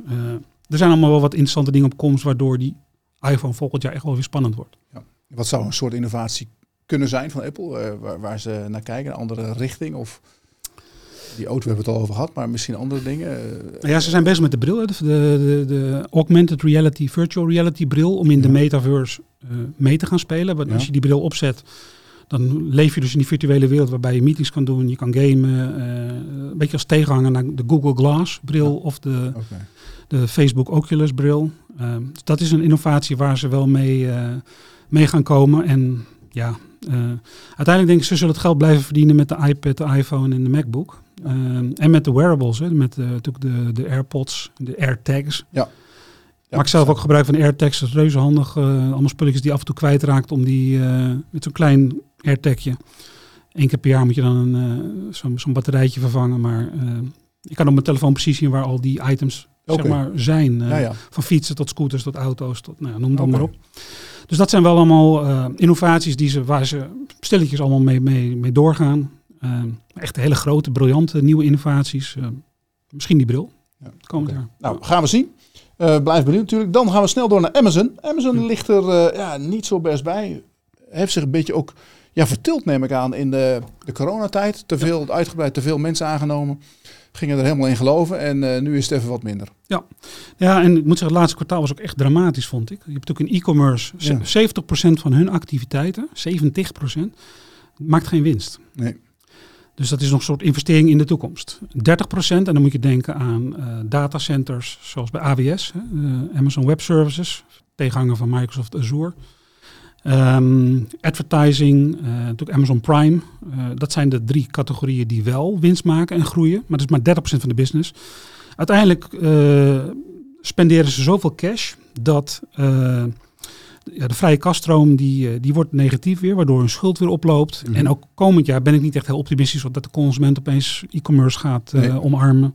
Er zijn allemaal wel wat interessante dingen op komst, waardoor die iPhone volgend jaar echt wel weer spannend wordt. Wat zou een soort innovatie kunnen zijn van Apple, eh, waar, waar ze naar kijken, een andere richting? Of die auto hebben we het al over gehad, maar misschien andere dingen. eh, ja, ze zijn bezig met de bril, de, de, de augmented reality, virtual reality bril, om in de metaverse eh, mee te gaan spelen. Want Ja. als je die bril opzet, dan leef je dus in die virtuele wereld waarbij je meetings kan doen, je kan gamen. een beetje als tegenhanger naar de Google Glass bril Ja. of de, de Facebook Oculus bril. Eh, dus dat is een innovatie waar ze wel mee, mee gaan komen. En ja, uiteindelijk denk ik ze zullen het geld blijven verdienen met de iPad, de iPhone en de MacBook. Eh, en met de wearables, hè, met eh, natuurlijk de, de AirPods, de AirTags. Ja, Maak zelf ook gebruik van AirTags, dat is reuze handig. eh, allemaal spulletjes die af en toe kwijtraakt om die eh, met zo'n klein AirTagje. Eén keer per jaar moet je dan eh, zo'n batterijtje vervangen. Maar eh, ik kan op mijn telefoon precies zien waar al die items zeg maar, zijn. eh, Ja, ja. Van fietsen tot scooters tot auto's, tot, nou, noem het Oké. maar op. Dus dat zijn wel allemaal eh, innovaties die ze, waar ze stilletjes allemaal mee, mee, mee doorgaan. Eh, echt hele grote, briljante nieuwe innovaties. Eh, misschien die bril. Ja, Komend jaar. Nou, gaan we zien. Eh, blijf benieuwd natuurlijk. Dan gaan we snel door naar Amazon. Amazon ligt er eh, ja, niet zo best bij. Heeft zich een beetje ook ja, vertild, neem ik aan, in de, de coronatijd. Te veel, uitgebreid, te veel mensen aangenomen. Gingen er helemaal in geloven. En eh, nu is het even wat minder. Ja, en ik moet zeggen, het laatste kwartaal was ook echt dramatisch, vond ik. Je hebt ook in e-commerce, Ja. 70% van hun activiteiten, 70%, maakt geen winst. Nee. Dus dat is nog een soort investering in de toekomst. 30% en dan moet je denken aan eh, datacenters zoals bij AWS, hè, eh, Amazon Web Services, tegenhanger van Microsoft Azure. Ehm, advertising, eh, natuurlijk Amazon Prime. Eh, dat zijn de drie categorieën die wel winst maken en groeien. Maar dat is maar 30% van de business. Uiteindelijk eh, spenderen ze zoveel cash dat eh, ja, de vrije kaststroom die, eh, die wordt negatief weer, waardoor hun schuld weer oploopt. Mhm. En ook komend jaar ben ik niet echt heel optimistisch dat de consument opeens e-commerce gaat eh, Nee. omarmen.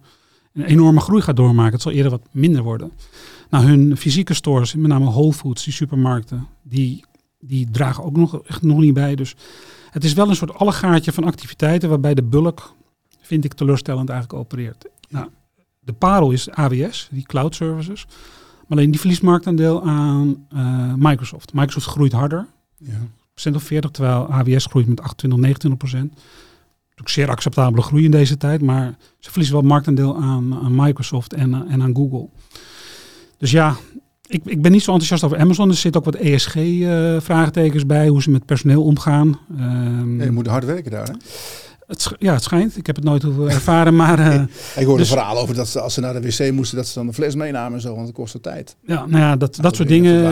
Een enorme groei gaat doormaken. Het zal eerder wat minder worden. Nou, hun fysieke stores, met name Whole Foods, die supermarkten, die, die dragen ook nog, echt nog niet bij. Dus het is wel een soort allegaartje van activiteiten waarbij de bulk, vind ik, teleurstellend eigenlijk opereert. Nou, de parel is AWS, die cloud services. Maar alleen die verliest marktaandeel aan eh, Microsoft. Microsoft groeit harder, Ja. procent of 40, terwijl AWS groeit met 28, 29 procent. Natuurlijk zeer acceptabele groei in deze tijd, maar ze verliezen wel marktaandeel aan, aan Microsoft en, eh, en aan Google. Dus ja, ik, ik ben niet zo enthousiast over Amazon. Er zitten ook wat ESG-vraagtekens bij, hoe ze met personeel omgaan. Ehm, Ja, je moet hard werken daar. Hè? het, ja, het schijnt. Ik heb het nooit hoeven ervaren, (laughs) maar eh, Ik hoorde Dus- verhalen over dat ze, als ze naar de wc moesten, dat ze dan een fles meenamen en zo, want het kostte tijd. Ja, nou ja, dat, dat dat soort dingen.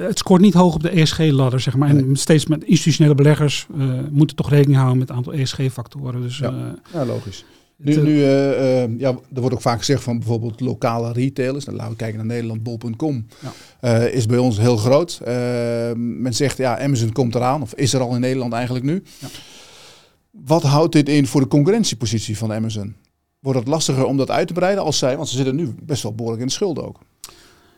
eh, het scoort niet hoog op de ESG-ladder, zeg maar. En steeds met institutionele beleggers eh, moeten toch rekening houden met een aantal ESG-factoren. Dus. Ja, logisch. Nu, nu eh, eh, ja, er wordt ook vaak gezegd van bijvoorbeeld lokale retailers. Dan laten we kijken naar Nederland, bol.com. Ja. eh, is bij ons heel groot. Men zegt ja, Amazon komt eraan, of is er al in Nederland eigenlijk nu. Ja. Wat houdt dit in voor de concurrentiepositie van Amazon? Wordt het lastiger om dat uit te breiden als zij, want ze zitten nu best wel behoorlijk in de schulden ook.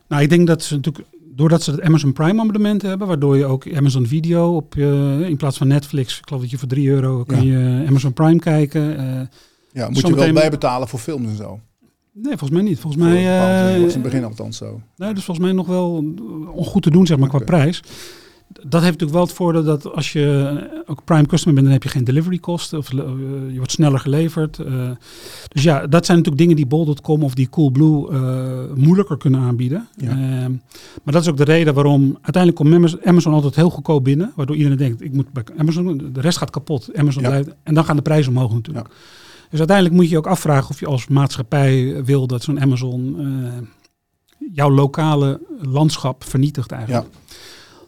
Nou, ik denk dat ze natuurlijk, doordat ze het Amazon Prime abonnement hebben, waardoor je ook Amazon Video op je, in plaats van Netflix, ik geloof dat je voor 3 euro kan je Amazon Prime kijken. Ja, moet je wel bijbetalen voor films en zo. nee, volgens mij niet. Volgens mij, ding. eh, was in het begin althans zo. nee, dus volgens mij nog wel ongoed te doen, zeg maar, qua prijs. Dat heeft natuurlijk wel het voordeel dat als je eh, ook Prime customer bent, dan heb je geen delivery kosten. Of eh, je wordt sneller geleverd. eh. dus ja, dat zijn natuurlijk dingen die bol.com of die Coolblue eh moeilijker kunnen aanbieden. Ja. Ehm, maar dat is ook de reden waarom uiteindelijk komt Amazon, altijd heel goedkoop binnen. Waardoor iedereen denkt, ik moet bij Amazon, de rest gaat kapot. Amazon Ja. blijft. En dan gaan de prijzen omhoog natuurlijk. Dus uiteindelijk moet je je ook afvragen of je als maatschappij wil dat zo'n Amazon eh, jouw lokale landschap vernietigt eigenlijk. Dus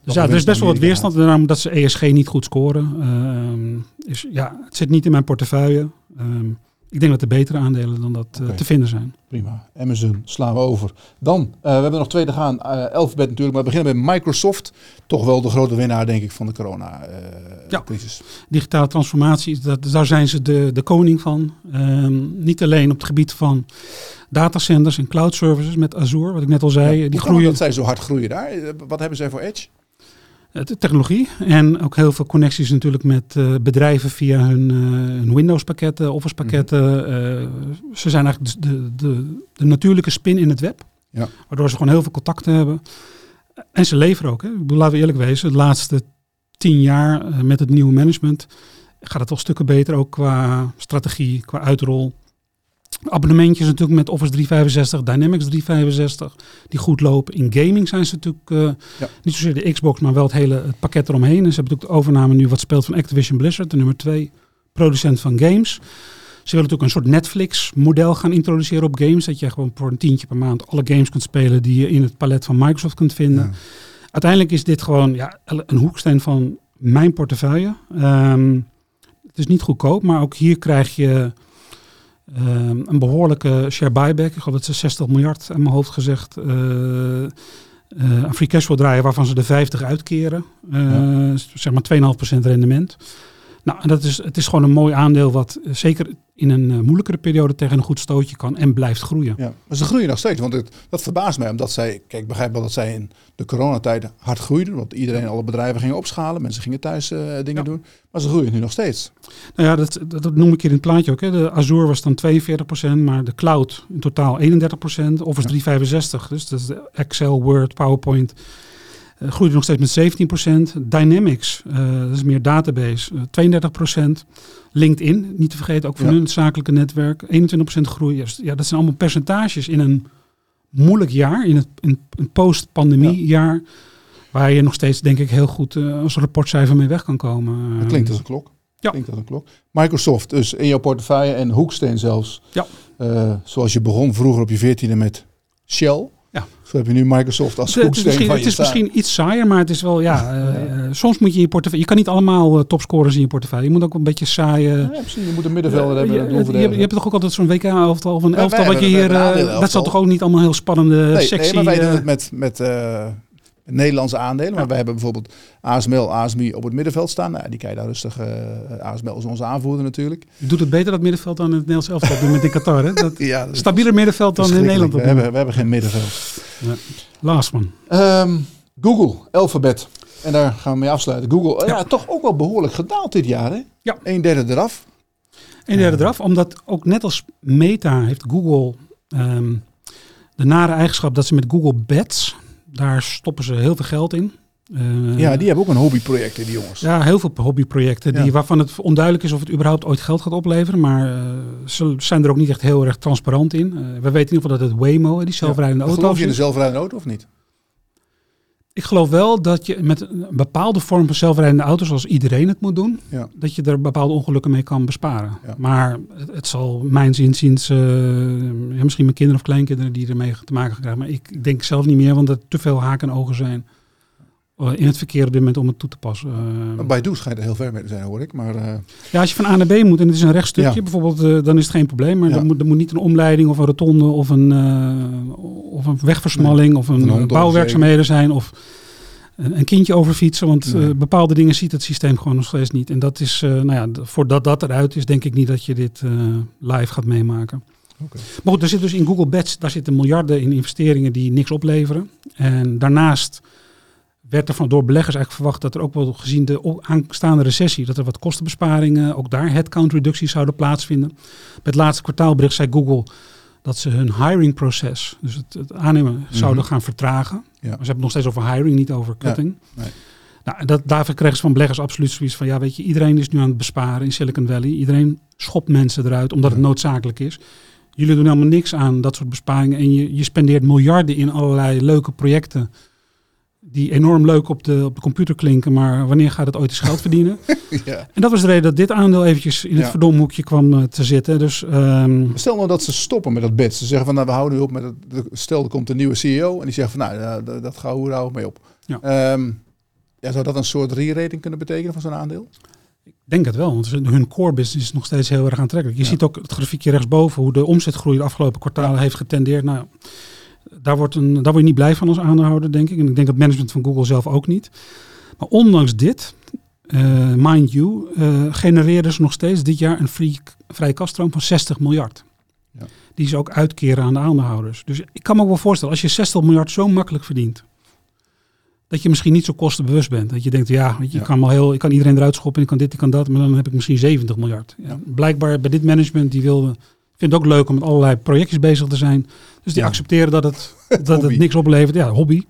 Wat ja, er is best wel wat weerstand. Daarom dat ze ESG niet goed scoren. Ehm, is, ja, het zit niet in mijn portefeuille. Ehm, ik denk dat er betere aandelen dan dat eh, te vinden zijn. Prima. Amazon slaan we over. Dan, eh, we hebben nog twee te gaan. Eh Alphabet natuurlijk, maar we beginnen bij Microsoft. Toch wel de grote winnaar, denk ik, van de Ja. corona-crisis. Digitale transformatie, dat, daar zijn ze de, de koning van. Ehm, niet alleen op het gebied van datacenters en cloud services met Azure, wat ik net al zei. Ja. die groeien dat zij zo hard groeien daar? Wat hebben zij voor edge? Eh, de technologie en ook heel veel connecties natuurlijk met eh, bedrijven via hun, eh, hun Windows pakketten, Office pakketten. Eh, ze zijn eigenlijk de, de, de, natuurlijke spin in het web. Ja. Waardoor ze gewoon heel veel contacten hebben. En ze leveren ook. Hè. Laten we eerlijk wezen, de laatste tien jaar met het nieuwe management gaat het wel stukken beter. Ook qua strategie, qua uitrol. Abonnementjes natuurlijk met Office 365, Dynamics 365, die goed lopen. In gaming zijn ze natuurlijk eh, Ja. niet zozeer de Xbox, maar wel het hele het pakket eromheen. En ze hebben natuurlijk de overname nu wat speelt van Activision Blizzard, de nummer twee producent van games. Ze willen natuurlijk een soort Netflix-model gaan introduceren op games. Dat je gewoon voor een tientje per maand alle games kunt spelen die je in het palet van Microsoft kunt vinden. Ja. Uiteindelijk is dit gewoon ja, een hoeksteen van mijn portefeuille. Ehm, het is niet goedkoop, maar ook hier krijg je ehm, een behoorlijke share buyback. Ik geloof dat ze 60 miljard aan mijn hoofd gezegd eh eh, aan free cash flow draaien, waarvan ze de 50 uitkeren. Eh, Zeg maar 2,5% rendement. Nou, dat is, het is gewoon een mooi aandeel wat eh, zeker in een eh, moeilijkere periode tegen een goed stootje kan en blijft groeien. Ja, maar ze groeien nog steeds. Want het, dat verbaast mij. Omdat zij, kijk, ik begrijp wel dat zij in de coronatijden hard groeiden. Want iedereen, alle bedrijven gingen opschalen. Mensen gingen thuis eh, dingen Ja. doen. Maar ze groeien nu nog steeds. Nou ja, dat, dat, dat noem ik hier in het plaatje ook. Hè. De Azure was dan 42%, maar de cloud in totaal 31%. Office 365, dus dat is Excel, Word, PowerPoint, eh, groeide nog steeds met 17%. Dynamics, eh, dat is meer database, eh 32%. LinkedIn, niet te vergeten, ook voor Ja. hun zakelijke netwerk, 21% groei. Dus ja, dat zijn allemaal percentages in een moeilijk jaar, in het in een post-pandemie jaar, waar je nog steeds, denk ik, heel goed eh, als rapportcijfer mee weg kan komen. Dat klinkt als een klok. Ja. Klinkt als een klok. Microsoft dus in jouw portefeuille en hoeksteen zelfs. Ja. Eh, zoals je begon vroeger op je veertiende met Shell. Ja. Zo heb je nu Microsoft als Het, het is misschien, van het je is staan. misschien iets saaier, maar het is wel, ja, eh, eh, soms moet je je portefeuille, je kan niet allemaal eh, topscorers in je portefeuille. Je moet ook een beetje saaie... Ja, precies. Je moet een middenvelder hebben. je, hebt- je hebt toch ook altijd zo'n WK-elftal of een elftal wat je hier... dat zal toch ook niet allemaal heel spannende, Nee, sexy... nee, maar wij doen het met, met Nederlandse aandelen. Maar Ja. wij hebben bijvoorbeeld ASML, ASMI op het middenveld staan. Nou, die kan je daar rustig... eh ASML is onze aanvoerder natuurlijk. je doet het beter dat middenveld dan in het Nederlands elftal doen met in Qatar. Hè? Dat, (laughs) Ja, dat stabieler middenveld dan in. Nederland. We hebben, we hebben geen middenveld. Last man. Ehm, Google, Alphabet. En daar gaan we mee afsluiten. Google, eh, ja. Ja. toch ook wel behoorlijk gedaald dit jaar. Hè? Ja. Een derde eraf. Een derde eraf, omdat ook net als Meta heeft Google ehm, de nare eigenschap dat ze met Google Bets, daar stoppen ze heel veel geld in. Eh, ja, die hebben ook een hobbyproject, hè, die jongens. Ja, heel veel hobbyprojecten die, waarvan het onduidelijk is of het überhaupt ooit geld gaat opleveren. Maar eh, ze zijn er ook niet echt heel erg transparant in. Eh, we weten in ieder geval dat het Waymo, die zelfrijdende Ja. auto Geloof je in de zelfrijdende auto of niet? Ik geloof wel dat je met een bepaalde vorm van zelfrijdende auto's, zoals iedereen het moet doen, Ja. dat je er bepaalde ongelukken mee kan besparen. Ja. Maar het, het zal mijn zinziens, eh, ja, misschien mijn kinderen of kleinkinderen die ermee te maken krijgen. Maar ik, ik denk zelf niet meer, want er te veel haken en ogen zijn in het verkeer op dit moment om het toe te passen. Uh, Bij schijnt er heel ver mee te zijn, hoor ik. Maar, uh... Ja, als je van A naar B moet en het is een rechtstukje ja. bijvoorbeeld, uh, dan is het geen probleem. Maar ja. er, moet, er moet niet een omleiding of een rotonde of een, of een wegversmalling nee. of een, een bouwwerkzaamheden zijn of een, een kindje overfietsen. Want nee. bepaalde dingen ziet het systeem gewoon nog steeds niet. En dat is, nou ja, voordat dat eruit is, denk ik niet dat je dit live gaat meemaken. Okay. Maar goed, er zit dus in Google Bets, daar zitten miljarden in investeringen die niks opleveren. En daarnaast werd er van door beleggers eigenlijk verwacht dat er ook wel gezien de aanstaande recessie, dat er wat kostenbesparingen, ook daar headcount reducties zouden plaatsvinden. Bij het laatste kwartaalbericht zei Google dat ze hun hiring proces, dus het, het aannemen, mm -hmm. zouden gaan vertragen. Ja. Maar ze hebben het nog steeds over hiring, niet over cutting. Ja, nee. Nou, dat, daarvoor kregen ze van beleggers absoluut zoiets van, ja weet je, iedereen is nu aan het besparen in Silicon Valley. Iedereen schopt mensen eruit omdat ja. het noodzakelijk is. Jullie doen helemaal niks aan dat soort besparingen en je, je spendeert miljarden in allerlei leuke projecten die enorm leuk op de, op de computer klinken, maar wanneer gaat het ooit eens geld verdienen? (laughs) ja. En dat was de reden dat dit aandeel eventjes in het verdomhoekje kwam uh, te zitten. Dus, um... Stel nou dat ze stoppen met dat bed. Ze zeggen van nou we houden nu op met het, stel er komt een nieuwe CEO en die zegt van nou dat, dat gaan we houden mee op. Ja. Um, ja, zou dat een soort re-rating kunnen betekenen van zo'n aandeel? Ik denk het wel, want hun core business is nog steeds heel erg aantrekkelijk. Je ja. ziet ook het grafiekje rechtsboven hoe de omzetgroei de afgelopen kwartalen heeft getendeerd. Nou, daar, wordt een, daar word je niet blij van als aandeelhouder, denk ik. En ik denk dat management van Google zelf ook niet. Maar ondanks dit, uh, mind you, uh, genereren ze nog steeds dit jaar een free, vrije kaststroom van 60 miljard. Ja. Die ze ook uitkeren aan de aandeelhouders. Dus ik kan me ook wel voorstellen, als je 60 miljard zo makkelijk verdient, dat je misschien niet zo kostenbewust bent. Dat je denkt, ja, je ja. kan wel heel, ik kan iedereen eruit schoppen, ik kan dit, ik kan dat, maar dan heb ik misschien 70 miljard. Ja. Blijkbaar bij dit management, die wilde vind het ook leuk om met allerlei projectjes bezig te zijn. Dus die ja. accepteren dat het, (laughs) dat het niks oplevert. Ja, hobby.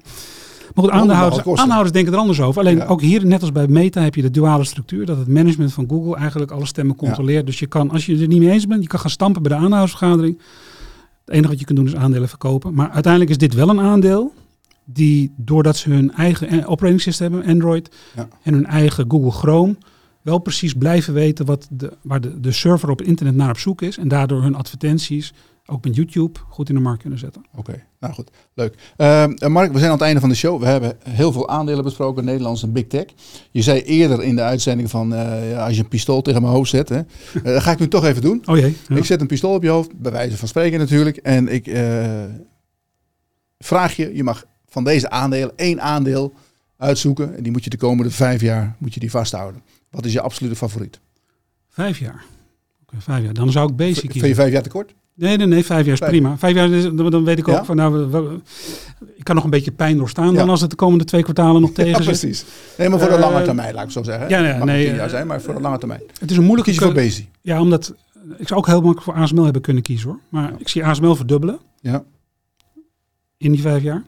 Maar goed, aandeelhouders, aandeelhouders denken er anders over. Alleen ja. ook hier, net als bij Meta, heb je de duale structuur. Dat het management van Google eigenlijk alle stemmen controleert. Ja. Dus je kan, als je het niet mee eens bent, je kan gaan stampen bij de aandeelhoudersvergadering. Het enige wat je kunt doen is aandelen verkopen. Maar uiteindelijk is dit wel een aandeel die, doordat ze hun eigen operating system hebben, Android, en hun eigen Google Chrome wel precies blijven weten wat de, waar de, de server op internet naar op zoek is. En daardoor hun advertenties, ook met YouTube, goed in de markt kunnen zetten. Oké, nou goed, leuk. Uh, Mark, we zijn aan het einde van de show. We hebben heel veel aandelen besproken, Nederlands en Big Tech. Je zei eerder in de uitzending van, uh, ja, als je een pistool tegen mijn hoofd zet, hè, (laughs) uh, dat ga ik nu toch even doen. Oh jee. Ja. Ik zet een pistool op je hoofd, bij wijze van spreken natuurlijk. En ik eh, vraag je, je mag van deze aandelen één aandeel uitzoeken. En die moet je de komende vijf jaar moet je die vasthouden. Wat is je absolute favoriet? Vijf jaar. Okay, vijf jaar. Dan zou ik basic kiezen. Vind je vijf jaar te kort? Nee, nee, nee, vijf jaar is vijf. prima. Vijf jaar, is, dan weet ik ook ja? van, nou, ik kan nog een beetje pijn doorstaan ja. dan als het de komende twee kwartalen nog (laughs) tegen ja, precies. Nee, maar voor de lange termijn, laat ik zo zeggen. Ja, nee, Mag nee, jaar zijn, maar voor de lange termijn. Het is een moeilijke Kies je voor basic. Ja, omdat ik zou ook heel makkelijk voor ASML hebben kunnen kiezen hoor. Maar ik zie ASML verdubbelen. Ja. In die vijf jaar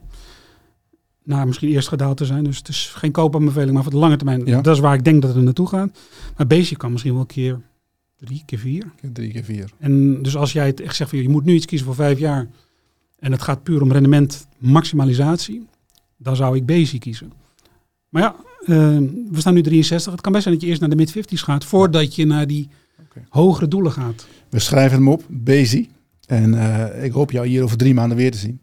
nou, misschien eerst gedaald te zijn. Dus het is geen koopaanbeveling, maar voor de lange termijn. Ja. Dat is waar ik denk dat het naartoe gaat. Maar Basic kan misschien wel een keer drie keer vier. Drie keer vier. En dus als jij het echt zegt van je moet nu iets kiezen voor vijf jaar. En het gaat puur om rendement maximalisatie. Dan zou ik Basic kiezen. Maar ja, uh, we staan nu 63. Het kan best zijn dat je eerst naar de mid-50s gaat. Voordat je naar die okay. hogere doelen gaat. We schrijven hem op, Basic. En uh, ik hoop jou hier over drie maanden weer te zien.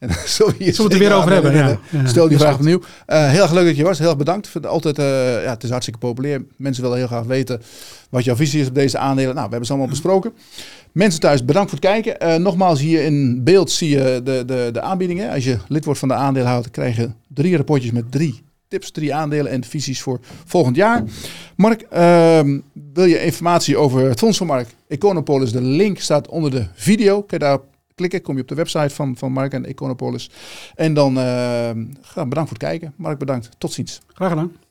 En (laughs) Zullen we het er weer over hebben? Ja. Ja. Stel die vraag opnieuw. Uh, heel erg leuk dat je was. Heel erg bedankt. Altijd, uh, ja, het is hartstikke populair. Mensen willen heel graag weten wat jouw visie is op deze aandelen. Nou, we hebben ze allemaal besproken. Mensen thuis, bedankt voor het kijken. Uh, nogmaals, hier in beeld zie je de, de, de aanbiedingen. Als je lid wordt van de aandeelhouder, krijg je drie rapportjes met drie tips, drie aandelen en visies voor volgend jaar. Mark, wil je informatie over het Fonds van Mark Econopolis? De link staat onder de video. Kun je daar klikken, kom je op de website van, van Mark en Econopolis. En dan uh, bedankt voor het kijken. Mark, bedankt. Tot ziens. Graag gedaan.